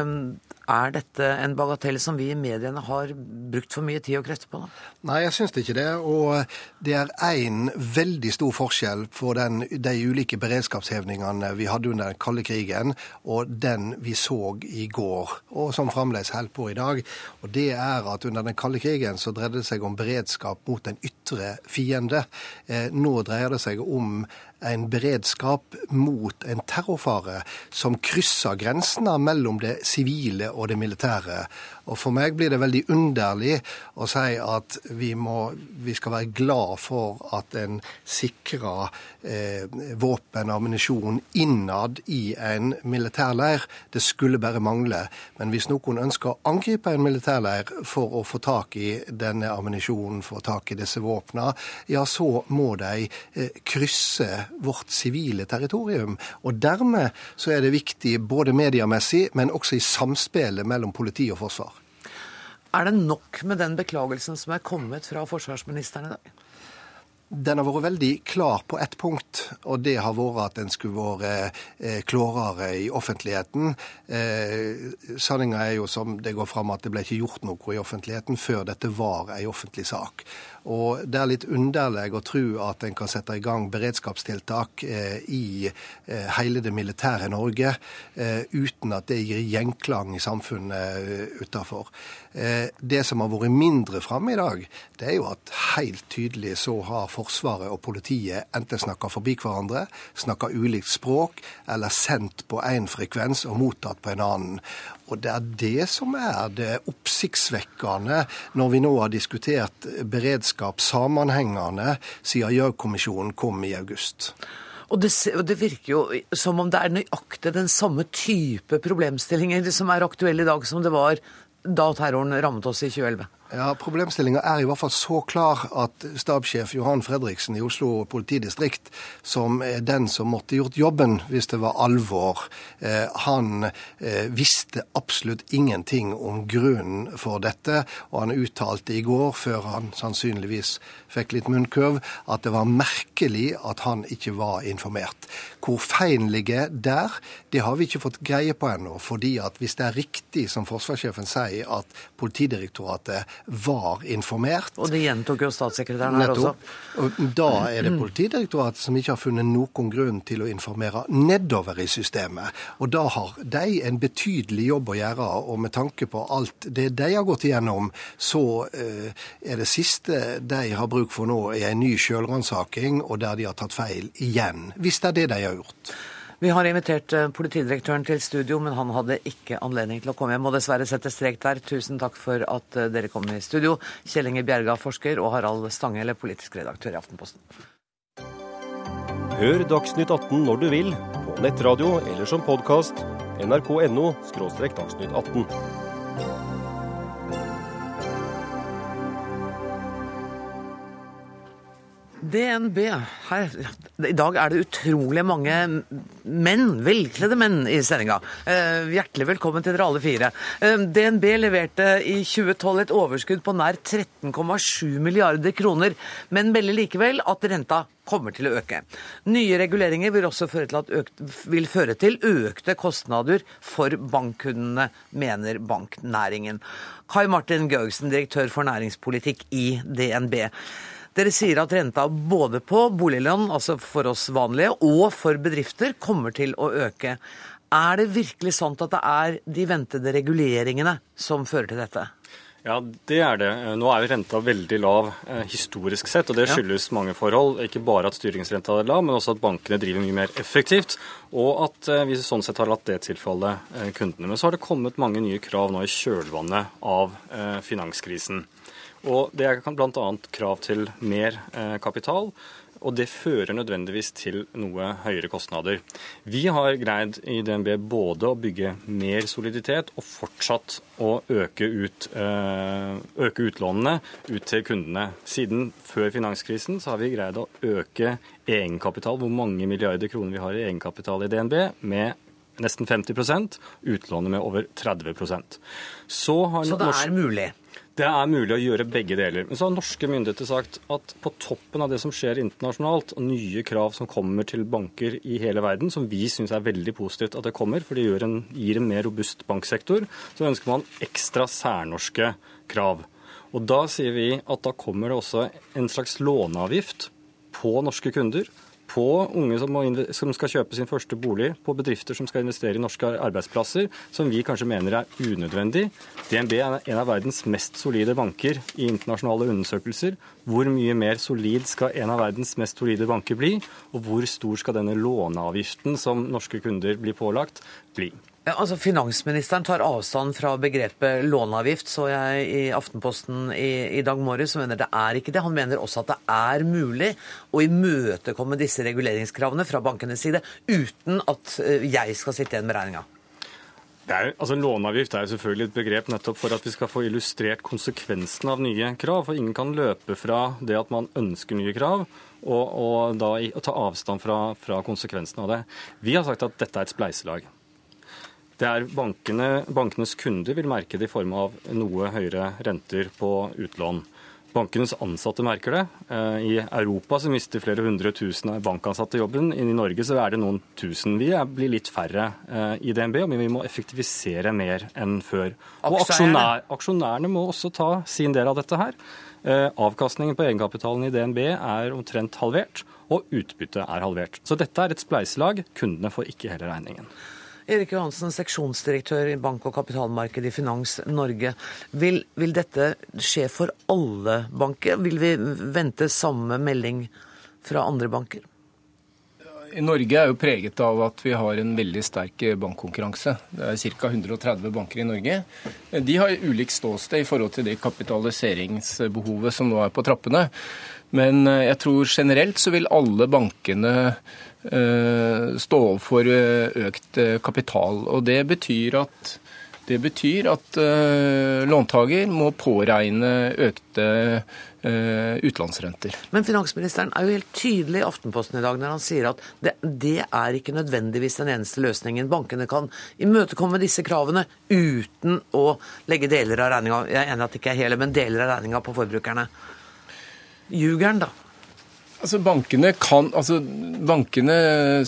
Er dette en bagatell som vi i mediene har brukt for mye tid og krefter på? da? Nei, jeg syns ikke det. Og det er én veldig stor forskjell på den, de ulike beredskapshevningene vi hadde under den kalde krigen, og den vi så i går, og som fremdeles holder på i dag. Og det er at under den kalde krigen så dreide det seg om beredskap mot en ytre fiende. Eh, nå dreier det seg om en beredskap mot en terrorfare som krysser grensene mellom det sivile og det militære. Og For meg blir det veldig underlig å si at vi, må, vi skal være glad for at en sikrer eh, våpen og ammunisjon innad i en militærleir. Det skulle bare mangle. Men hvis noen ønsker å angripe en militærleir for å få tak i denne ammunisjonen, få tak i disse våpnene, ja, så må de eh, krysse vårt sivile territorium. Og dermed så er det viktig både mediemessig, men også i samspillet mellom politi og forsvar. Er det nok med den beklagelsen som er kommet fra forsvarsministeren i dag? Den har vært veldig klar på ett punkt, og det har vært at den skulle vært eh, klarere i offentligheten. Eh, Sanninga er jo som det går fram at det ble ikke gjort noe i offentligheten før dette var ei offentlig sak. Og det er litt underlig å tro at en kan sette i gang beredskapstiltak eh, i eh, hele det militære Norge eh, uten at det gir gjenklang i samfunnet utafor. Det som har vært mindre framme i dag, det er jo at helt tydelig så har Forsvaret og politiet enten snakka forbi hverandre, snakka ulikt språk, eller sendt på én frekvens og mottatt på en annen. Og det er det som er det oppsiktsvekkende når vi nå har diskutert beredskap sammenhengende siden Gjørv-kommisjonen kom i august. Og det, det, virker jo som om det er nøyaktig den samme type problemstillinger som er aktuelle i dag, som det var da terroren rammet oss i 2011. Ja, Problemstillinga er i hvert fall så klar at stabssjef Johan Fredriksen i Oslo politidistrikt, som er den som måtte gjort jobben hvis det var alvor, eh, han eh, visste absolutt ingenting om grunnen for dette. Og han uttalte i går, før han sannsynligvis fikk litt munnkøv, at det var merkelig at han ikke var informert. Hvor feilen ligger der, det har vi ikke fått greie på ennå. fordi at hvis det er riktig som forsvarssjefen sier, at Politidirektoratet var informert. Og det gjentok jo statssekretæren her også. Og da er det Politidirektoratet som ikke har funnet noen grunn til å informere nedover i systemet. Og da har de en betydelig jobb å gjøre, og med tanke på alt det de har gått igjennom, så uh, er det siste de har bruk for nå, er en ny sjølransaking, og der de har tatt feil igjen. Hvis det er det de har gjort. Vi har invitert eh, politidirektøren til studio, men han hadde ikke anledning til å komme. Jeg må dessverre sette strek der. Tusen takk for at eh, dere kom i studio. Kjell Inge Bjerga, forsker, og Harald Stanghelle, politisk redaktør i Aftenposten. Hør Dagsnytt 18 når du vil, på nettradio eller som podkast. nrk.no – dagsnytt 18. DNB. Her, I dag er det utrolig mange menn, velkledde menn, i sendinga. Eh, hjertelig velkommen til dere alle fire. Eh, DNB leverte i 2012 et overskudd på nær 13,7 milliarder kroner, men melder likevel at renta kommer til å øke. Nye reguleringer vil også føre til, økt, vil føre til økte kostnader for bankkundene, mener banknæringen. Kai Martin Gaugsen, direktør for næringspolitikk i DNB. Dere sier at renta både på boliglån, altså for oss vanlige, og for bedrifter kommer til å øke. Er det virkelig sant at det er de ventede reguleringene som fører til dette? Ja, det er det. Nå er jo renta veldig lav eh, historisk sett, og det skyldes ja. mange forhold. Ikke bare at styringsrenta er lav, men også at bankene driver mye mer effektivt, og at eh, vi sånn sett har latt det tilfalle eh, kundene. Men så har det kommet mange nye krav nå i kjølvannet av eh, finanskrisen. Og Det er bl.a. krav til mer eh, kapital, og det fører nødvendigvis til noe høyere kostnader. Vi har greid i DNB både å bygge mer soliditet og fortsatt å øke, ut, eh, øke utlånene ut til kundene. Siden før finanskrisen så har vi greid å øke egenkapital, hvor mange milliarder kroner vi har i egenkapital i DNB, med nesten 50% utlånet med over 30 Så, så det er mulig? Det er mulig å gjøre begge deler. Men så har norske myndigheter sagt at på toppen av det som skjer internasjonalt, og nye krav som kommer til banker i hele verden, som vi syns er veldig positivt at det kommer, for det en, gir en mer robust banksektor, så ønsker man ekstra særnorske krav. Og da sier vi at da kommer det også en slags låneavgift på norske kunder på unge som, som, skal kjøpe sin første bolig, på bedrifter som skal investere i norske arbeidsplasser, som vi kanskje mener er unødvendig. DNB er en av verdens mest solide banker i internasjonale undersøkelser. Hvor mye mer solid skal en av verdens mest solide banker bli, og hvor stor skal denne låneavgiften som norske kunder blir pålagt, bli? Ja, altså Finansministeren tar avstand fra begrepet låneavgift, så jeg i Aftenposten i, i dag morges, mener det er ikke det. Han mener også at det er mulig å imøtekomme disse reguleringskravene fra bankenes side uten at eh, jeg skal sitte igjen med regninga. altså Låneavgift er selvfølgelig et begrep nettopp for at vi skal få illustrert konsekvensen av nye krav. For ingen kan løpe fra det at man ønsker nye krav, og, og da ta avstand fra, fra konsekvensen av det. Vi har sagt at dette er et spleiselag. Det er bankene, Bankenes kunder vil merke det i form av noe høyere renter på utlån. Bankenes ansatte merker det. Eh, I Europa så mister flere hundre tusen bankansatte jobben. I Norge så er det noen tusen. Vi blir litt færre eh, i DNB, men vi må effektivisere mer enn før. Og aksjonær, aksjonærene må også ta sin del av dette her. Eh, avkastningen på egenkapitalen i DNB er omtrent halvert, og utbyttet er halvert. Så dette er et spleiselag. Kundene får ikke hele regningen. Erik Johansen, seksjonsdirektør i bank- og kapitalmarked i Finans Norge. Vil, vil, dette skje for alle banker? Vil vi vente samme melding fra andre banker? Norge er jo preget av at vi har en veldig sterk bankkonkurranse. Det er ca. 130 banker i Norge. De har ulikt ståsted i forhold til det kapitaliseringsbehovet som nå er på trappene. Men jeg tror generelt så vil alle bankene Eh, stå overfor eh, økt eh, kapital. Og det betyr at, det betyr at låntaker må påregne økte utlånsrenter. Men finansministeren er jo helt tydelig i Aftenposten i dag når han sier at det, det, er ikke nødvendigvis den eneste løsningen. Bankene kan imøtekomme disse kravene uten å legge deler av regninga Jeg er enig at det ikke er hele, men deler av regninga på forbrukerne. Ljuger han da? Altså bankene, kan, altså bankene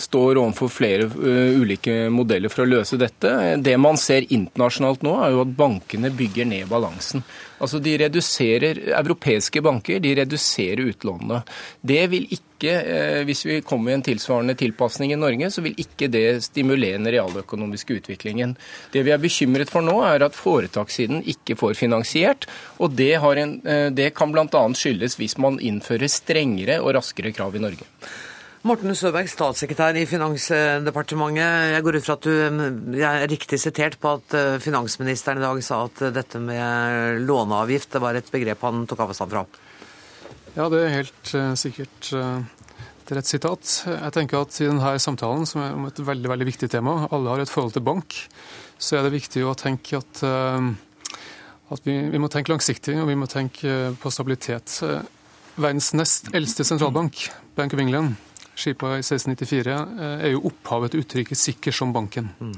står overfor flere uh, ulike modeller for å løse dette. Det man ser internasjonalt nå, er jo at bankene bygger ned balansen. Altså de reduserer, Europeiske banker de reduserer utlånene. Det vil ikke, eh, Hvis vi kommer i en tilsvarende tilpasning i Norge, så vil ikke det stimulere den realøkonomiske utviklingen. Det vi er bekymret for nå, er at foretakssiden ikke får finansiert. og Det, en, eh, det kan bl.a. skyldes hvis man innfører strengere og raskere krav i Norge. Morten Søberg, statssekretær i Finansdepartementet. Jeg går ut fra at du er riktig sitert på at eh, finansministeren i dag sa at dette med låneavgift det var et begrep han tok avstand fra? Ja, det er helt sikkert uh, et sitat. Jeg tenker at i denne samtalen, som er om et veldig veldig viktig tema, alle har et forhold til bank, så er det viktig å tenke at, uh, at vi, vi, må tenke langsiktig og vi må tenke på stabilitet. Verdens nest eldste sentralbank, Bank of England, skipa i 1694, eh, er jo opphavet til uttrykket 'sikker som banken'. Mm.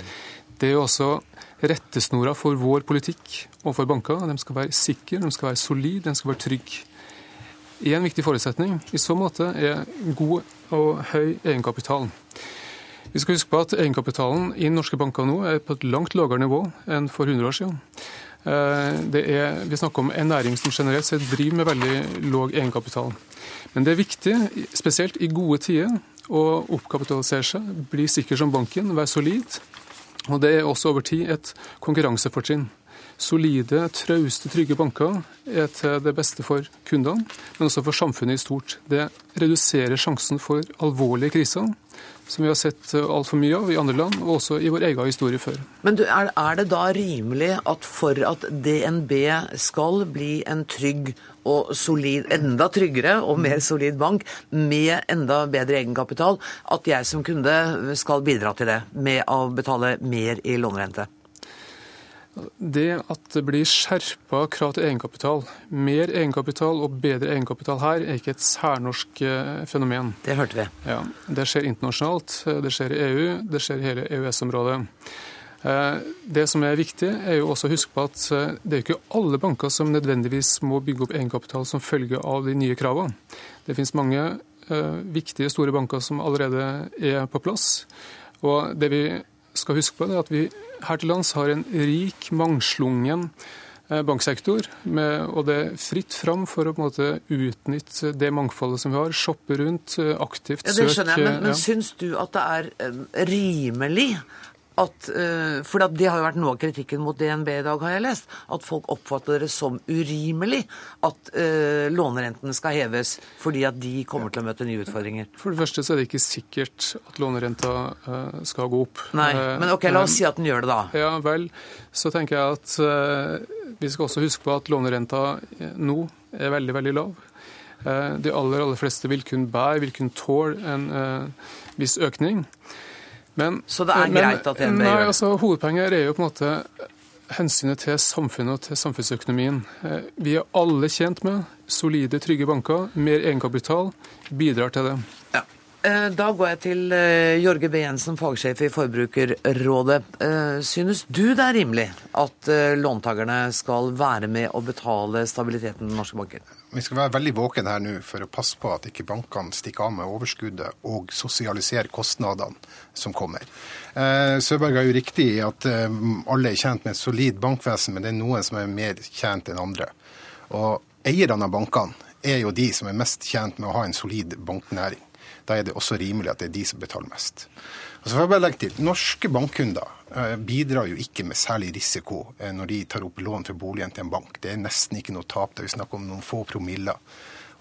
Det er jo også rettesnora for vår politikk og for banker. De skal være sikre, de skal være solide, de skal være trygge. En viktig forutsetning i så måte er god og høy egenkapital. Vi skal huske på at egenkapitalen i norske banker nå er på et langt lavere nivå enn for 100 år siden. Eh, er, vi snakker om en næring som generelt sett driver med veldig lav egenkapital. Men det er viktig, spesielt i gode tider, å oppkapitalisere seg, bli sikker som banken, være solid. Og det er også over tid et konkurransefortrinn. Solide, trauste, trygge banker er til det beste for kundene, men også for samfunnet i stort. Det reduserer sjansen for alvorlige kriser som vi har sett eh, altfor mye av i andre land, og også i vår egen historie før. Men du, er, det da rimelig at for at DNB skal bli en trygg og solid, enda tryggere og mer solid bank med enda bedre egenkapital, at jeg som kunde skal bidra til det med å betale mer i lånerente? Det at det blir skjerpa krav til egenkapital, mer egenkapital og bedre egenkapital her, er ikke et særnorsk eh, fenomen. Det hørte vi. Ja, Det skjer internasjonalt, eh, det skjer i EU, det skjer i hele EØS-området. Eh, det som er viktig, er jo også å huske på at det er ikke alle banker som nødvendigvis må bygge opp egenkapital som følge av de nye kravene. Det finnes mange viktige, store banker som allerede er på plass. Og det vi skal huske på, er at vi her til lands har en rik, mangslungen eh, banksektor, med, og det er fritt fram for å på en måte utnytte det mangfoldet som vi har. Shoppe rundt, eh, aktivt søke ja, Det skjønner jeg, men, men syns du at det er eh, rimelig at uh, For det har jo vært noe av kritikken mot DNB i dag, har jeg lest. At folk oppfatter det som urimelig at uh, lånerentene skal heves fordi at de kommer til å møte nye utfordringer. For det første så er det ikke sikkert at lånerenta uh, skal gå opp. Nei, Men ok, la oss si at den gjør det, da. Ja vel. Så tenker jeg at vi skal også huske på at lånerenta nå er veldig, veldig lav. De aller, aller fleste vil kunne bære, vil kunne tåle en viss økning. Men, så det er men, greit at DNB gjør det? Altså, hovedpoenget er jo på en måte hensynet til samfunnet og til samfunnsøkonomien. Eh, vi er alle tjent med solide, trygge banker, mer egenkapital, bidrar til det. Ja. Eh, da går jeg til eh, Jorge B. Jensen, fagsjef i Forbrukerrådet. Synes du det er rimelig at låntakerne skal være med å betale stabiliteten i norske banker? Vi skal være veldig våken her nå for å passe på at ikke bankene stikker av med overskuddet og sosialiserer kostnadene som kommer. Eh, Søberg har jo riktig i at eh, alle er tjent med et solid bankvesen, men det er noen som er mer tjent enn andre. Og eierne av bankene er jo de som er mest tjent med å ha en solid banknæring. Da er det også rimelig at det er de som betaler mest. Og så får jeg bare legge til, Norske bankkunder eh, bidrar jo ikke med særlig risiko eh, når de tar opp lån til boligen til en bank. Det er nesten ikke noe tap. Det er snakk om noen få promiller.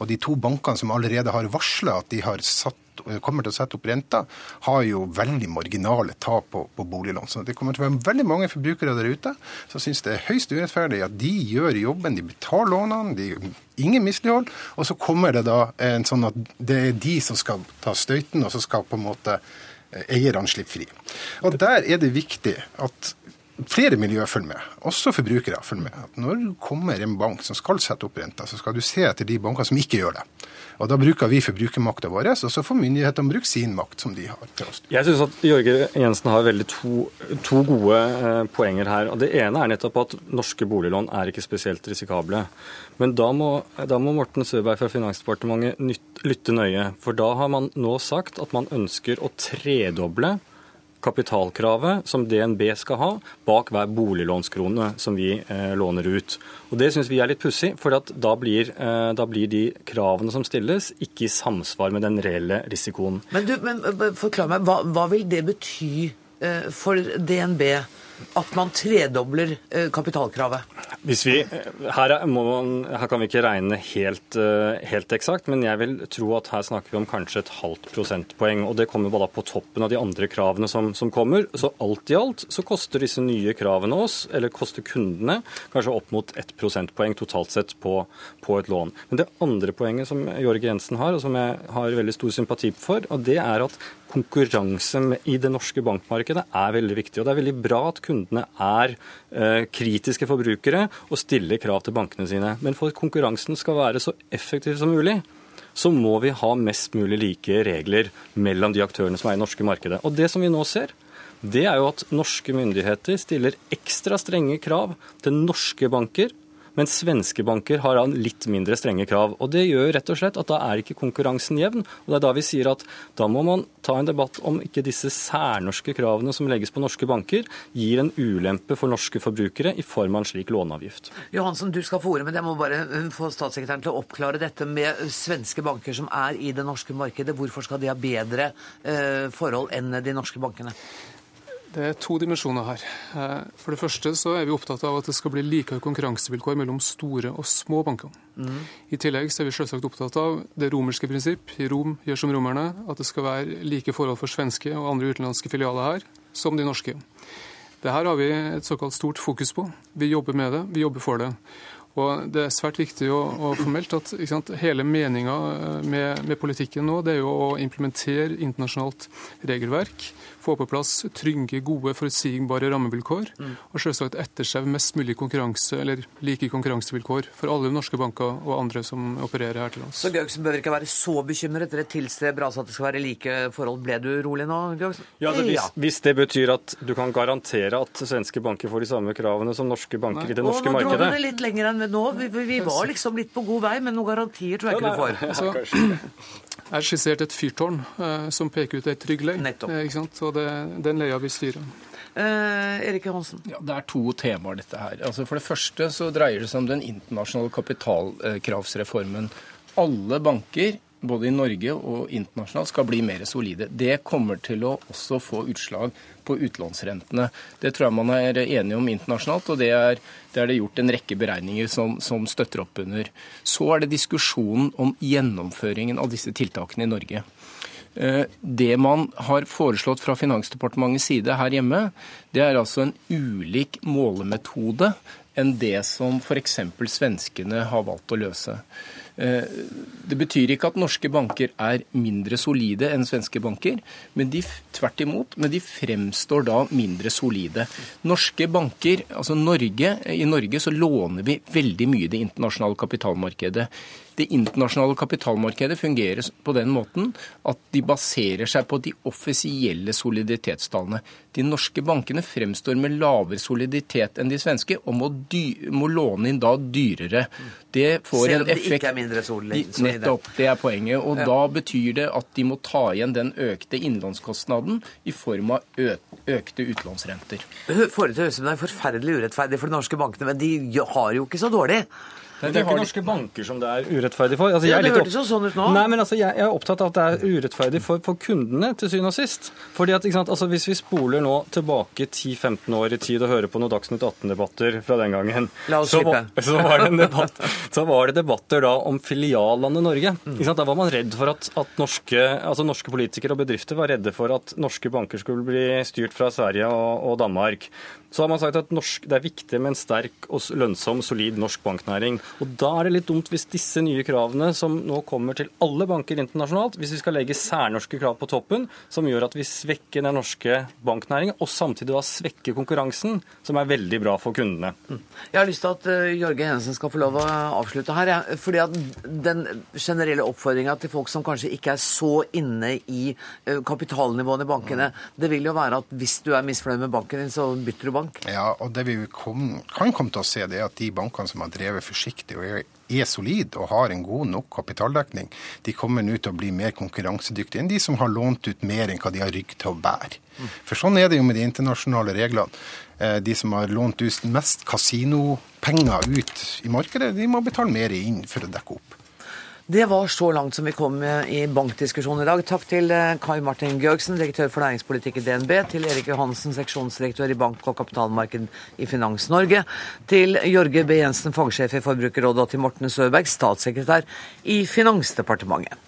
Og de to bankene som allerede har varsla at de satt, kommer til å sette opp renta, har jo veldig marginale tap på, på boliglån. Så det kommer til å være veldig mange forbrukere der ute som syns det er høyst urettferdig at de gjør jobben, de betaler lånene, de ingen mislighold, og så kommer det da en sånn at det er de som skal ta støyten, og så skal på en måte eh, eierne slippe fri. Og der er det viktig at flere miljøer følger med, også forbrukere følger med. Når kommer en bank som skal sette opp renta, så skal du se etter de bankene som ikke gjør det. Og Da bruker vi forbrukermakta vår, og så får myndighetene bruke sin makt som de har til oss. Jeg syns at Jorge Jensen har veldig to, to gode eh, poenger her. og Det ene er nettopp at norske boliglån er ikke spesielt risikable. Men da må, da må Morten Søberg fra Finansdepartementet nytt, lytte nøye. For da har man nå sagt at man ønsker å tredoble kapitalkravet som DNB skal ha bak hver boliglånskrone som vi eh, låner ut. Og Det syns vi er litt pussig, for da blir, eh, da, blir, de kravene som stilles, ikke i samsvar med den reelle risikoen. Men, men forklar meg, hva, hva vil det bety eh, for DNB? At man tredobler eh, kapitalkravet? Vi, eh, her, man, her, kan vi ikke regne helt, eh, helt, eksakt, men jeg vil tro at her snakker vi om kanskje et halvt prosentpoeng. og Det kommer bare på toppen av de andre kravene som, som, kommer. Så alt i alt så koster disse nye kravene oss, eller koster kundene, kanskje opp mot ett prosentpoeng totalt sett på, på, et lån. Men det andre poenget som Jorge Jensen har, og som jeg har veldig stor sympati for, og det er at konkurranse i det norske bankmarkedet er veldig viktig. og Det er veldig bra at kundene er eh, kritiske forbrukere og stiller krav til bankene sine. Men for at konkurransen skal være så effektiv som mulig, så må vi ha mest mulig like regler mellom de aktørene som er i det norske markedet. Og det som vi nå ser, det er jo at norske myndigheter stiller ekstra strenge krav til norske banker men svenske banker har litt mindre strenge krav. og Det gjør rett og slett at da er ikke konkurransen jevn. og Det er da vi sier at da må man ta en debatt om ikke disse særnorske kravene som legges på norske banker, gir en ulempe for norske forbrukere i form av en slik låneavgift. Johansen, du skal få ordet, men jeg må bare uh, få statssekretæren til å oppklare dette med svenske banker som er i det norske markedet. Hvorfor skal de ha bedre eh, forhold enn de norske bankene? Det er to dimensjoner her. Eh, for det første så er vi opptatt av at det skal bli likere konkurransevilkår mellom store og små banker. Mm. I tillegg så er vi selvsagt opptatt av det romerske prinsipp, i Rom gjør som romerne, at det skal være like forhold for svenske og andre utenlandske filialer her som de norske. Det her har vi et såkalt stort fokus på. Vi jobber med det, vi jobber for det. Og Det er svært viktig å, å formelt at sant, hele meninga med, med, politikken nå det er jo å implementere internasjonalt regelverk få på plass trygge, gode, forutsigbare rammevilkår. Mm. Og selvsagt etterseve mest mulig konkurranse, eller like konkurransevilkår for alle norske banker og andre som opererer her til oss. Så Gauksen bør ikke være så bekymret? Dere tilstreber altså at det skal være like forhold. Ble du rolig nå, Gauksen? Ja, altså, hvis, hvis, det betyr at du kan garantere at svenske banker får de samme kravene som norske banker Nei. i det norske markedet Nå dro vi det litt lenger enn nå. Vi, vi, var liksom litt på god vei, men noen garantier tror jeg ikke du får. Altså, jeg skissert et fyrtårn eh, som peker ut ei trygg lei. Eh, og det, den leia vi styrer. Eh, Erik Hansen? Ja, Det er to temaer, dette her. Altså For det første så dreier det seg om den internasjonale kapitalkravsreformen. Alle banker både i Norge og internasjonalt skal bli mer solide. Det kommer til å også få utslag på utlånsrentene. Det tror jeg man er enige om internasjonalt, og det er det, er det gjort en rekke beregninger som, som, støtter opp under. Så er det diskusjonen om gjennomføringen av disse tiltakene i Norge. Eh, det man har foreslått fra Finansdepartementets side her hjemme, det er altså en ulik målemetode enn det som f.eks. svenskene har valgt å løse. Eh, det betyr ikke at norske banker er mindre solide enn svenske banker, men de, tvert imot, men de fremstår da mindre solide. Norske banker, altså Norge, I Norge så låner vi veldig mye i det internasjonale kapitalmarkedet. Det internasjonale kapitalmarkedet fungerer på den måten at de baserer seg på de offisielle soliditetstallene. De norske bankene fremstår med lavere soliditet enn de svenske, og må, dy må låne inn da dyrere. Det får Selv om det ikke er mindre solide? Nettopp, det er poenget. Og ja. da betyr det at de må ta igjen den økte innlånskostnaden i form av økte utlånsrenter. Det høres ut som det er forferdelig urettferdig for de norske bankene, men de har jo ikke så dårlig. Det er ikke norske banker som det er urettferdig for. Altså, Ja, jeg det hørtes jo sånn ut nå. Nei, men altså, jeg er opptatt av at det er urettferdig for, for kundene til syvende og sist. Fordi at, sant, altså, Hvis vi spoler nå tilbake 10-15 år i tid og hører på noen Dagsnytt 18-debatter fra den gangen, så, så, var det en debatt, så var det debatter da om filiallandet Norge. Sant? Da var man redd for at, at norske, altså norske politikere og bedrifter var redde for at norske banker skulle bli styrt fra Sverige og, og Danmark. Så har man sagt at norsk, det er viktig med en sterk og lønnsom, solid norsk banknæring. Og Da er det litt dumt hvis disse nye kravene som nå kommer til alle banker internasjonalt, hvis vi skal legge særnorske krav på toppen, som gjør at vi svekker den norske banknæringen, og samtidig da svekker konkurransen, som er veldig bra for kundene. Jeg har lyst til at Jorge Jørge Hensen skal få lov å avslutte her. Ja. Fordi at den generelle oppfordringa til folk som kanskje ikke er så inne i uh, kapitalnivåene i bankene, det vil jo være at hvis du er misfornøyd med banken din, så bytter du bank. Ja, og det vi kom, kan komme til å se, det er at de bankene som har drevet forsiktig og er, er solid og har en god nok kapitaldekning, de kommer nå til å bli mer konkurransedyktige enn de som har lånt ut mer enn hva de har rygg til å bære. For sånn er det jo med de internasjonale reglene. Eh, De som har lånt ut mest kasinopenger ut i markedet, de må betale mer inn for å dekke opp. Det var så langt som vi kom eh, i bankdiskusjonen i dag. Takk til eh, Kai Martin Georgsen, direktør for næringspolitikk i DNB, til Erik Johansen, seksjonsdirektør i bank- og kapitalmarked i Finans Norge, til Jørge B. Jensen, fagsjef i Forbrukerrådet, og til Morten Søberg, statssekretær i Finansdepartementet.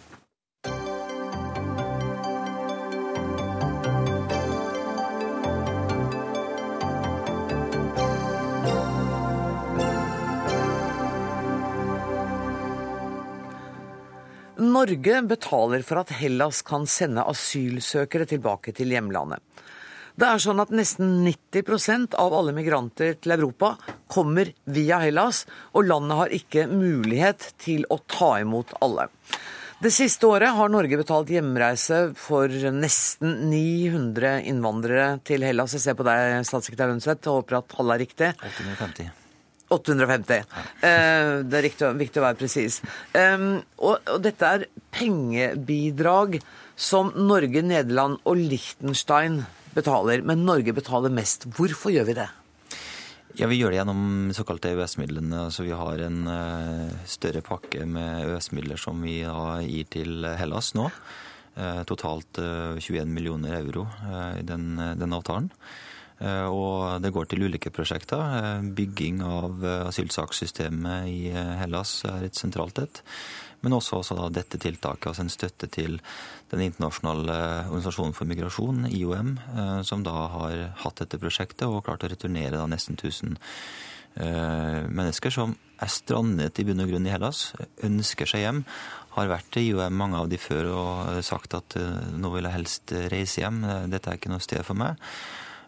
Norge betaler for at Hellas kan sende asylsøkere tilbake til hjemlandet. Det er sånn at nesten 90% av alle migranter til Europa kommer via Hellas, og landet har ikke mulighet til å ta imot alle. Det siste året har Norge betalt hjemreise for nesten 900 innvandrere til Hellas. Jeg ser på deg, statssekretær Lønseth, og håper at tallet er riktig. 850. 850. Eh, det er riktig, viktig å være presis. Um, og, og dette er pengebidrag som Norge, Nederland og Liechtenstein betaler. Men Norge betaler mest. Hvorfor gjør vi det? Ja, Vi gjør det gjennom såkalte EØS-midlene. så vi har en uh, større pakke med EØS-midler som vi gir til Hellas nå. Uh, totalt eh, 21 millioner euro i den, den avtalen. Eh, Og det går til ulike prosjekter. Eh, Bygging av eh, asylsakssystemet i Hellas er et sentralt et. Men også, også dette tiltaket, altså en støtte til den internasjonale organisasjonen for migrasjon, IOM, som da har hatt dette prosjektet og klart å returnere nesten 1000 eh, mennesker som er strandet i bunn og grunn i Hellas, ønsker seg hjem. Har vært til IOM, mange av de før, og sagt at nå vil jeg helst reise hjem. Dette er ikke noe sted for meg.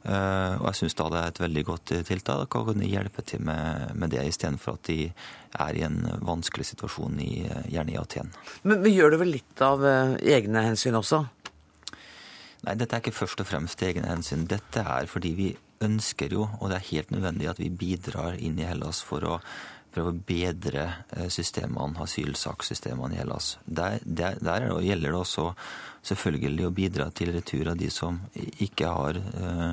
Eh, og jeg syns da det er et veldig godt tiltak. å kunne hjelpe til med, med det, istedenfor at de er i en vanskelig situasjon, i, gjerne i Aten. Men men gjør det vel litt av eh, egne hensyn også? Nei, dette er ikke først og fremst egne hensyn. Dette er fordi vi ønsker jo, og det er helt nødvendig, at vi bidrar inn i Hellas for å prøve å bedre eh, systemene, asylsakssystemene i Hellas. Der, der, der er gjelder det også selvfølgelig å bidra til retur av de som ikke har eh,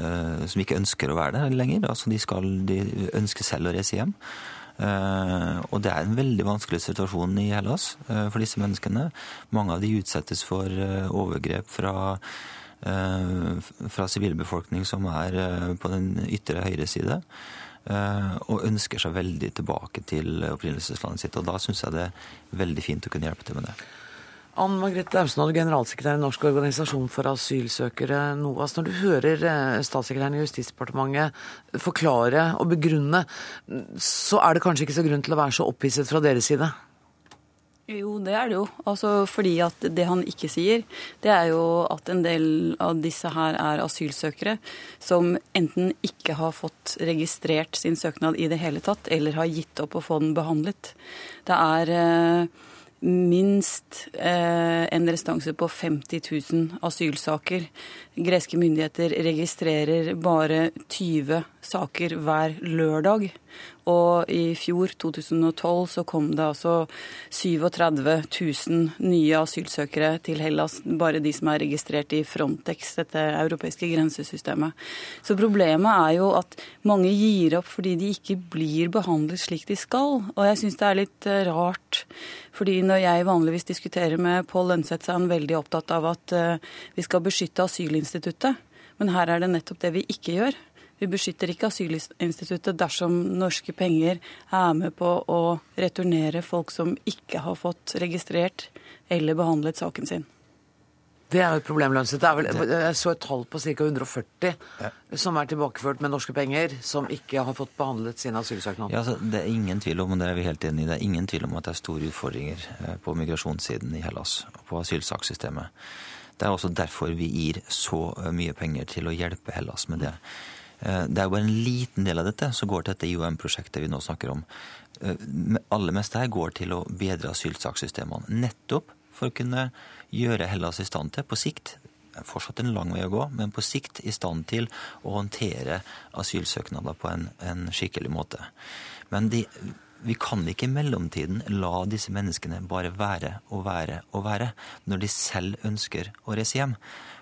eh, som ikke ønsker å være der lenger. Altså de, skal, de ønsker selv å reise hjem. Og det er en veldig vanskelig situasjon i Hellas for disse menneskene. Mange av de utsettes for overgrep fra fra sivilbefolkning som er på den ytre høyre side. Eh, Og ønsker seg veldig tilbake til opprinnelseslandet sitt. Og da syns jeg det er veldig fint å kunne hjelpe til med det. Anne Margrethe Aumsnold, generalsekretær i Norsk organisasjon for asylsøkere, NOAS. Når du hører eh, statssekretæren i Justisdepartementet forklare og begrunne, så er det kanskje ikke så grunn til å være så opphisset fra deres side? Jo, det er det jo. Altså, fordi at det han ikke sier, det er jo at en del av disse her er asylsøkere som enten ikke har fått registrert sin søknad i det hele tatt, eller har gitt opp å få den behandlet. Det er eh, minst eh, en restanse på 50 000 asylsaker. Greske myndigheter registrerer bare 20 saker hver lørdag. Og i fjor, 2012, så kom det altså 37 000 nye asylsøkere til Hellas. Bare de som er registrert i Frontex, dette europeiske grensesystemet. Så problemet er jo at mange gir opp fordi de ikke blir behandlet slik de skal. Og jeg syns det er litt eh, rart. Fordi når jeg vanligvis diskuterer med Pål Lønseth, så er han veldig opptatt av at eh, vi skal beskytte asylinstituttet. Men her er det nettopp det vi ikke gjør. Vi beskytter ikke asylinstituttet dersom norske penger er med på å returnere folk som ikke har fått registrert eller behandlet saken sin. Det er jo et problem, Lønseth. Jeg så et tall på ca. 140 ja. som er tilbakeført med norske penger, som ikke har fått behandlet sin asylsøknad. Ja, altså, det er ingen tvil om, og det er vi helt enig i, det er ingen tvil om at det er store utfordringer eh, på migrasjonssiden i Hellas, og på asylsakssystemet. Det er også derfor vi gir så eh, mye penger til å hjelpe Hellas med det. Eh, det er jo bare en liten del av dette som går til dette IOM-prosjektet vi nå snakker om. Det aller meste her går til å bedre asylsakssystemene. Nettopp for å kunne gjøre Hellas i stand til, på sikt, fortsatt en lang vei å gå, men på sikt i stand til å håndtere asylsøknader på en, en skikkelig måte. Men de, vi kan ikke i mellomtiden la disse menneskene bare være og være og være, når de selv ønsker å reise hjem.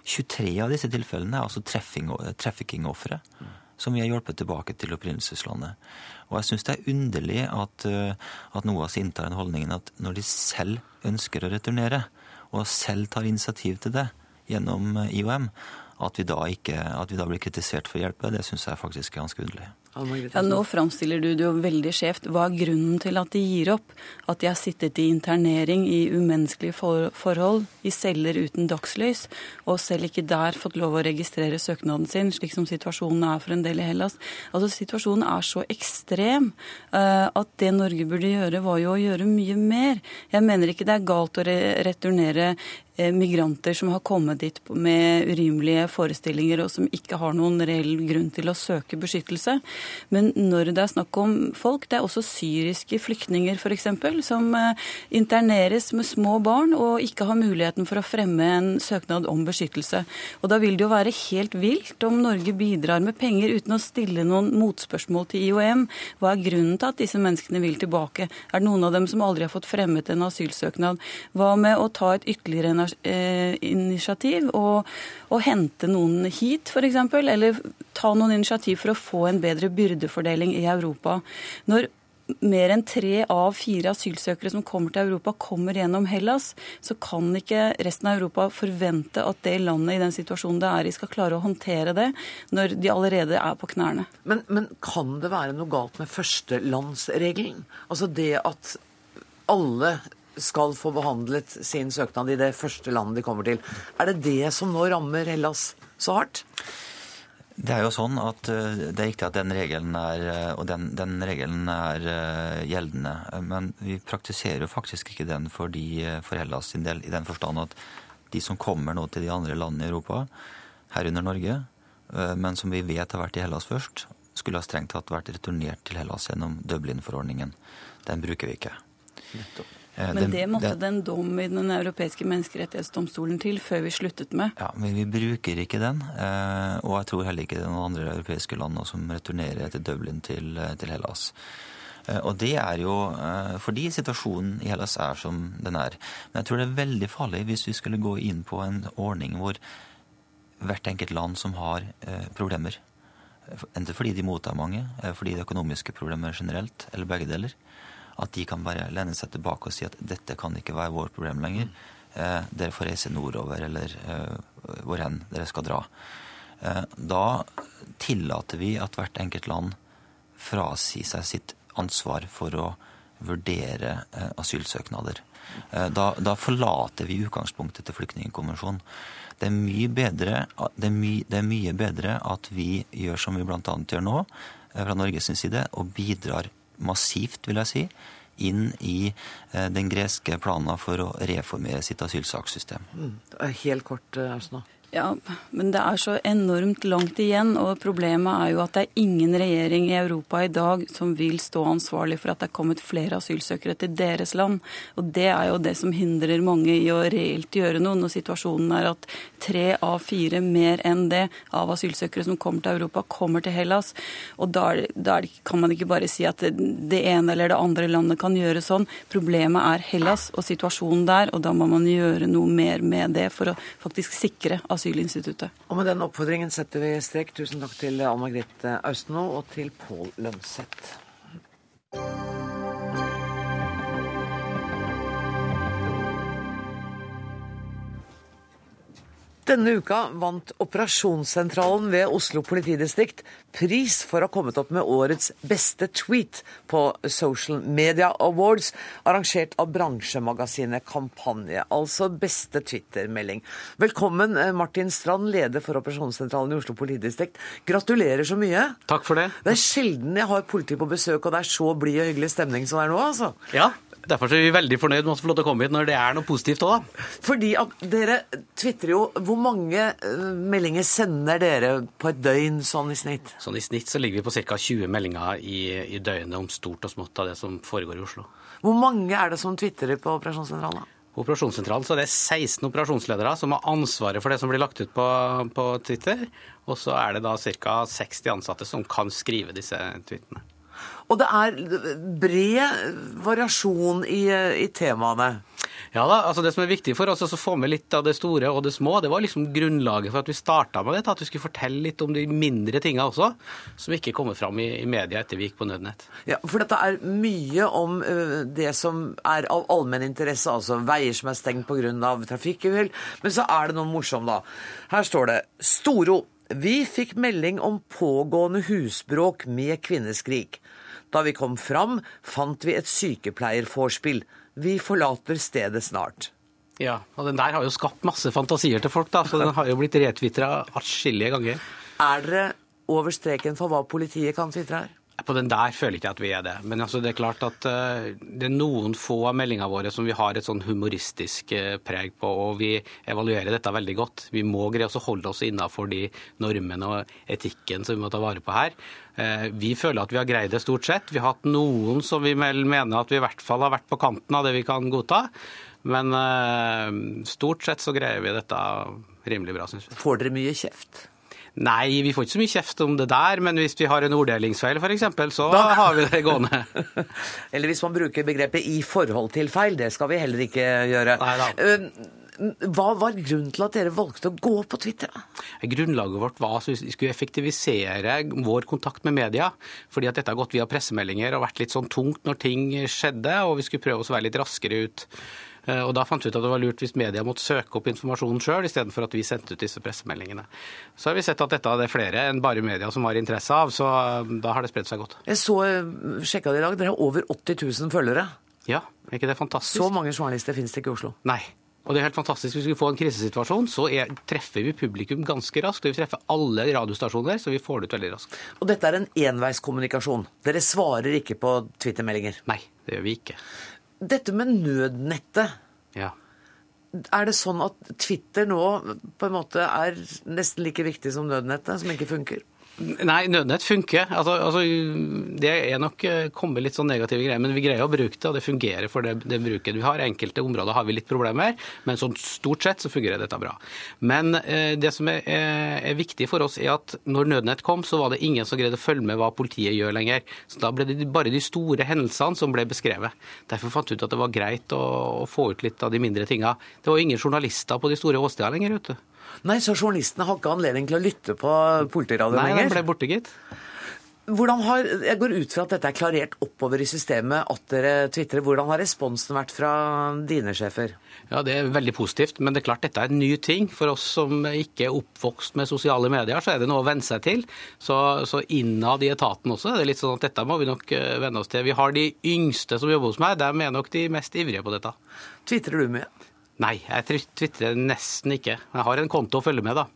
23 av disse tilfellene er altså trafficking-ofre som vi har hjulpet tilbake til opprinnelseslandet. Og jeg syns det er underlig at, eh, at NOAS inntar den holdningen at når de selv ønsker å returnere, og selv tar initiativ til det gjennom eh, IOM, at vi da, ikke, at vi da blir kritisert for å hjelpe, det syns jeg faktisk er ganske underlig. Ja, Nå framstiller du det jo veldig skjevt. Hva er grunnen til at de gir opp? At de har sittet i internering i umenneskelige forhold, i celler uten dagslys, og selv ikke der fått lov å registrere søknaden sin, slik som situasjonen er for en del i Hellas. Altså Situasjonen er så ekstrem uh, at det Norge burde gjøre, var jo å gjøre mye mer. Jeg mener ikke det er galt å returnere Eh, migranter som har kommet dit med urimelige forestillinger og som ikke har noen reell grunn til å søke beskyttelse. Men når det er snakk om folk, det er også syriske flyktninger f.eks., som eh, interneres med små barn og ikke har muligheten for å fremme en søknad om beskyttelse. Og da vil det jo være helt vilt om Norge bidrar med penger uten å stille noen motspørsmål til IOM. Hva er grunnen til at disse menneskene vil tilbake? Er det noen av dem som aldri har fått fremmet en asylsøknad? Hva med å ta et ytterligere Eh, initiativ og, og hente noen hit, f.eks. Eller ta noen initiativ for å få en bedre byrdefordeling i Europa. Når mer enn tre av fire asylsøkere som kommer til Europa, kommer gjennom Hellas, så kan ikke resten av Europa forvente at det landet i den situasjonen det er i, skal klare å håndtere det, når de allerede er på knærne. Men, men kan det være noe galt med førstelandsregelen? Altså det at alle skal få behandlet sin søknad i det første landet de kommer til. Er det det som nå rammer Hellas så hardt? Det er jo sånn at eh, det er riktig at den regelen er, eh, den, den regelen er eh, gjeldende. Men vi praktiserer jo faktisk ikke den for, de, for Hellas sin del, i den forstand at de som kommer nå til de andre landene i Europa, herunder Norge, men som vi vet har vært i Hellas først, skulle ha strengt tatt vært returnert til Hellas gjennom Dublin-forordningen. Den bruker vi ikke. Nettopp. Eh, men det måtte det en dom i Den europeiske menneskerettighetsdomstolen til før vi sluttet med. Ja, Men vi bruker ikke den. Eh, og jeg tror heller ikke det er noen andre europeiske land som returnerer etter Dublin til, eh, til Hellas. Og det er jo fordi situasjonen i Hellas er som den er. Men jeg tror det er veldig farlig hvis vi skulle gå inn på en ordning hvor hvert enkelt land som har problemer, enten fordi de mottar mange, fordi det er økonomiske problemer generelt, eller begge deler, at de kan bare lene seg tilbake og si at dette kan ikke være vårt problem lenger. Eh, dere får reise nordover, eller eh, hvor hen dere skal dra. Eh, da tillater vi at hvert enkelt land frasier seg sitt ansvar for å vurdere eh, asylsøknader. Eh, da, da, forlater vi utgangspunktet til flyktningkonvensjonen. Det det, det er mye bedre at vi gjør som vi bl.a. gjør nå, eh, fra Norges side, og bidrar massivt, vil jeg si, inn i eh, den greske planen for å reformere sitt asylsakssystem. Mm. Helt kort, Ausna. Ja, men det er så enormt langt igjen, og problemet er jo at det er ingen regjering i Europa i dag som vil stå ansvarlig for at det er kommet flere asylsøkere til deres land. Og det er jo det som hindrer mange i å reelt gjøre noe, når situasjonen er at tre av fire mer enn det av asylsøkere som kommer til Europa, kommer til Hellas. Og da, da kan man ikke bare si at det ene eller det andre landet kan gjøre sånn. Problemet er Hellas og situasjonen der, og da må man gjøre noe mer med det for å faktisk sikre asylinstituttet asylinstituttet. Og Med den oppfordringen setter vi strek. Tusen takk til Ann Margrethe Austenå og til Pål Lønseth. Denne uka vant Operasjonssentralen ved Oslo politidistrikt pris for å ha kommet opp med årets beste tweet på Social Media Awards, arrangert av bransjemagasinet Kampanje. Altså beste Twitter-melding. Velkommen, eh, Martin Strand, leder for Operasjonssentralen i Oslo politidistrikt. Gratulerer så mye. Takk for det. Det er sjelden jeg har politi på besøk, og det er så blid og hyggelig stemning som det er nå, altså. Ja, Derfor er vi veldig fornøyd med å få lov til å komme hit når det er noe positivt òg, da. Fordi at dere tvitrer jo Hvor mange eh, meldinger sender dere på et døgn sånn i snitt? Sånn i snitt så ligger vi på ca. 20 meldinger i, i, døgnet om stort og smått av det som foregår i Oslo. Hvor mange er det som tvitrer på operasjonssentralen? På operasjonssentralen så er det 16 operasjonsledere som har ansvaret for det som blir lagt ut på, på Twitter. Og så er det da ca. 60 ansatte som kan skrive disse tweetene. Og det er bred variasjon i, i temaene. Ja da, altså Det som er viktig for oss, er å få med litt av det store og det små, det var liksom grunnlaget for at vi starta med dette. At vi skulle fortelle litt om de mindre tinga også, som ikke kommer fram i, i media etter vi gikk på Nødnett. Ja, For dette er mye om uh, det som er av allmenn interesse, altså veier som er stengt pga. trafikkuhell. Men så er det noe morsomt, da. Her står det Storo. Vi fikk melding om pågående husbråk med kvinneskrik. Da vi kom fram, fant vi et sykepleiervorspill. Vi forlater stedet snart. Ja, og den der har jo skapt masse fantasier til folk, da, så den har jo blitt retvitra atskillige ganger. Er dere over streken for hva politiet kan tvitre her? På den der føler jeg ikke at vi er det. Men altså, det er klart at uh, det er noen få av meldingene våre som vi har et sånn humoristisk uh, preg på, og vi evaluerer dette veldig godt. Vi må greie oss å holde oss innafor de normene og etikken som vi må ta vare på her. Uh, vi føler at vi har greid det stort sett. Vi har hatt noen som vi mener at vi i hvert fall har vært på kanten av det vi kan godta. Men stort sett så greier vi dette rimelig bra, syns vi. Får dere mye kjeft? Nei, vi får ikke så mye kjeft om det der, men hvis vi har en orddelingsfeil f.eks., så da *laughs* har vi det gående. *laughs* Eller hvis man bruker begrepet 'i forhold til feil', det skal vi heller ikke gjøre. Neida. Hva var grunnen til at dere valgte å gå på Twitter? Grunnlaget vårt var at vi skulle effektivisere vår kontakt med media. Fordi at dette har gått via pressemeldinger og vært litt sånn tungt når ting skjedde, og vi skulle prøve oss å være litt raskere ut. Eh, og Da fant vi ut at det var lurt hvis media måtte søke opp informasjonen sjøl, istedenfor at vi sendte ut disse pressemeldingene. Så har vi sett at dette det flere enn bare media som har interesse av, så eh, da har det spredd seg godt. Jeg så, eh, sjekka det i dag, dere har over 80 000 følgere. Ja, er ikke det fantastisk? Så mange journalister finnes det ikke i Oslo. Nei. Og det er helt fantastisk. Hvis vi får en krisesituasjon, så er, treffer vi publikum ganske raskt. Vi treffer alle radiostasjoner, så vi får det ut veldig raskt. Og dette er en enveiskommunikasjon. Dere svarer ikke på Twitter-meldinger? Nei, det gjør vi ikke. Dette med nødnettet. Ja. Er det sånn at Twitter nå på en måte er nesten like viktig som nødnettet, som ikke funker? Nei, nødnett funker. Altså, altså, det er nok eh, kommet litt sånn negative greier, men vi greier å bruke det, og det fungerer for det, det bruket vi har. Enkelte områder har vi litt problemer, men sånn stort sett så fungerer dette bra. Men eh, det som er, er, viktig for oss, er at når nødnett kom, så var det ingen som greide å følge med hva politiet gjør lenger. Så da ble det bare de store hendelsene som ble beskrevet. Derfor fant vi ut at det var greit å, å få ut litt av de mindre tinga. Det var ingen journalister på de store åstedene lenger, vet du. Nei, så journalistene har ikke anledning til å lytte på politiradioen lenger? Nei, den ble borte, gitt. Hvordan har, jeg går ut fra at dette er klarert oppover i systemet, at dere tvitrer. Hvordan har responsen vært fra dine sjefer? Ja, Det er veldig positivt, men det er klart dette er en ny ting. For oss som ikke er oppvokst med sosiale medier, så er det noe å venne seg til. Så, så innad i etaten også er det litt sånn at dette må vi nok eh, venne oss til. Vi har de yngste som jobber hos meg, de er nok de mest ivrige på dette. Tvitrer du mye? Nei, jeg tvitrer nesten ikke. Jeg har en konto å følge med, da.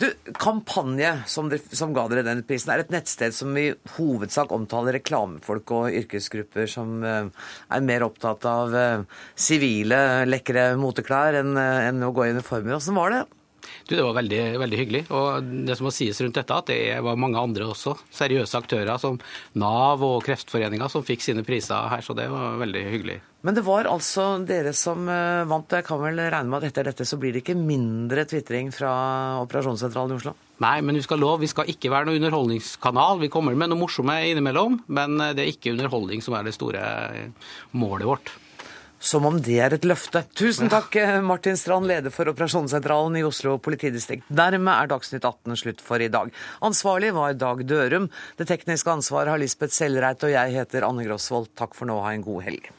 Du, Kampanje, som, det, som, ga dere den prisen, er et nettsted som i hovedsak omtaler reklamefolk og yrkesgrupper som uh, er mer opptatt av uh, sivile, lekre moteklær enn uh, enn å gå i uniformer. Åssen var det? Du, Det var veldig, veldig hyggelig. Og det som må sies rundt dette, at det var mange andre også, seriøse aktører som Nav og Kreftforeninga, som fikk sine priser her. Så det var veldig hyggelig. Men det var altså dere som eh, vant. Jeg kan vel regne med at etter dette så blir det ikke mindre tvitring fra operasjonssentralen i Oslo? Nei, men vi skal lov, vi skal ikke være noe underholdningskanal. Vi kommer med noe morsomme innimellom, men det er ikke underholdning som er det store målet vårt. Som om det er et løfte. Tusen takk, eh, Martin Strand, leder for operasjonssentralen i Oslo politidistrikt. Dermed er Dagsnytt 18 slutt for i dag. Ansvarlig var Dag Dørum. Det tekniske ansvaret har Lisbeth Sellreit, og jeg heter Anne Grosvold. Takk for nå, ha en god helg.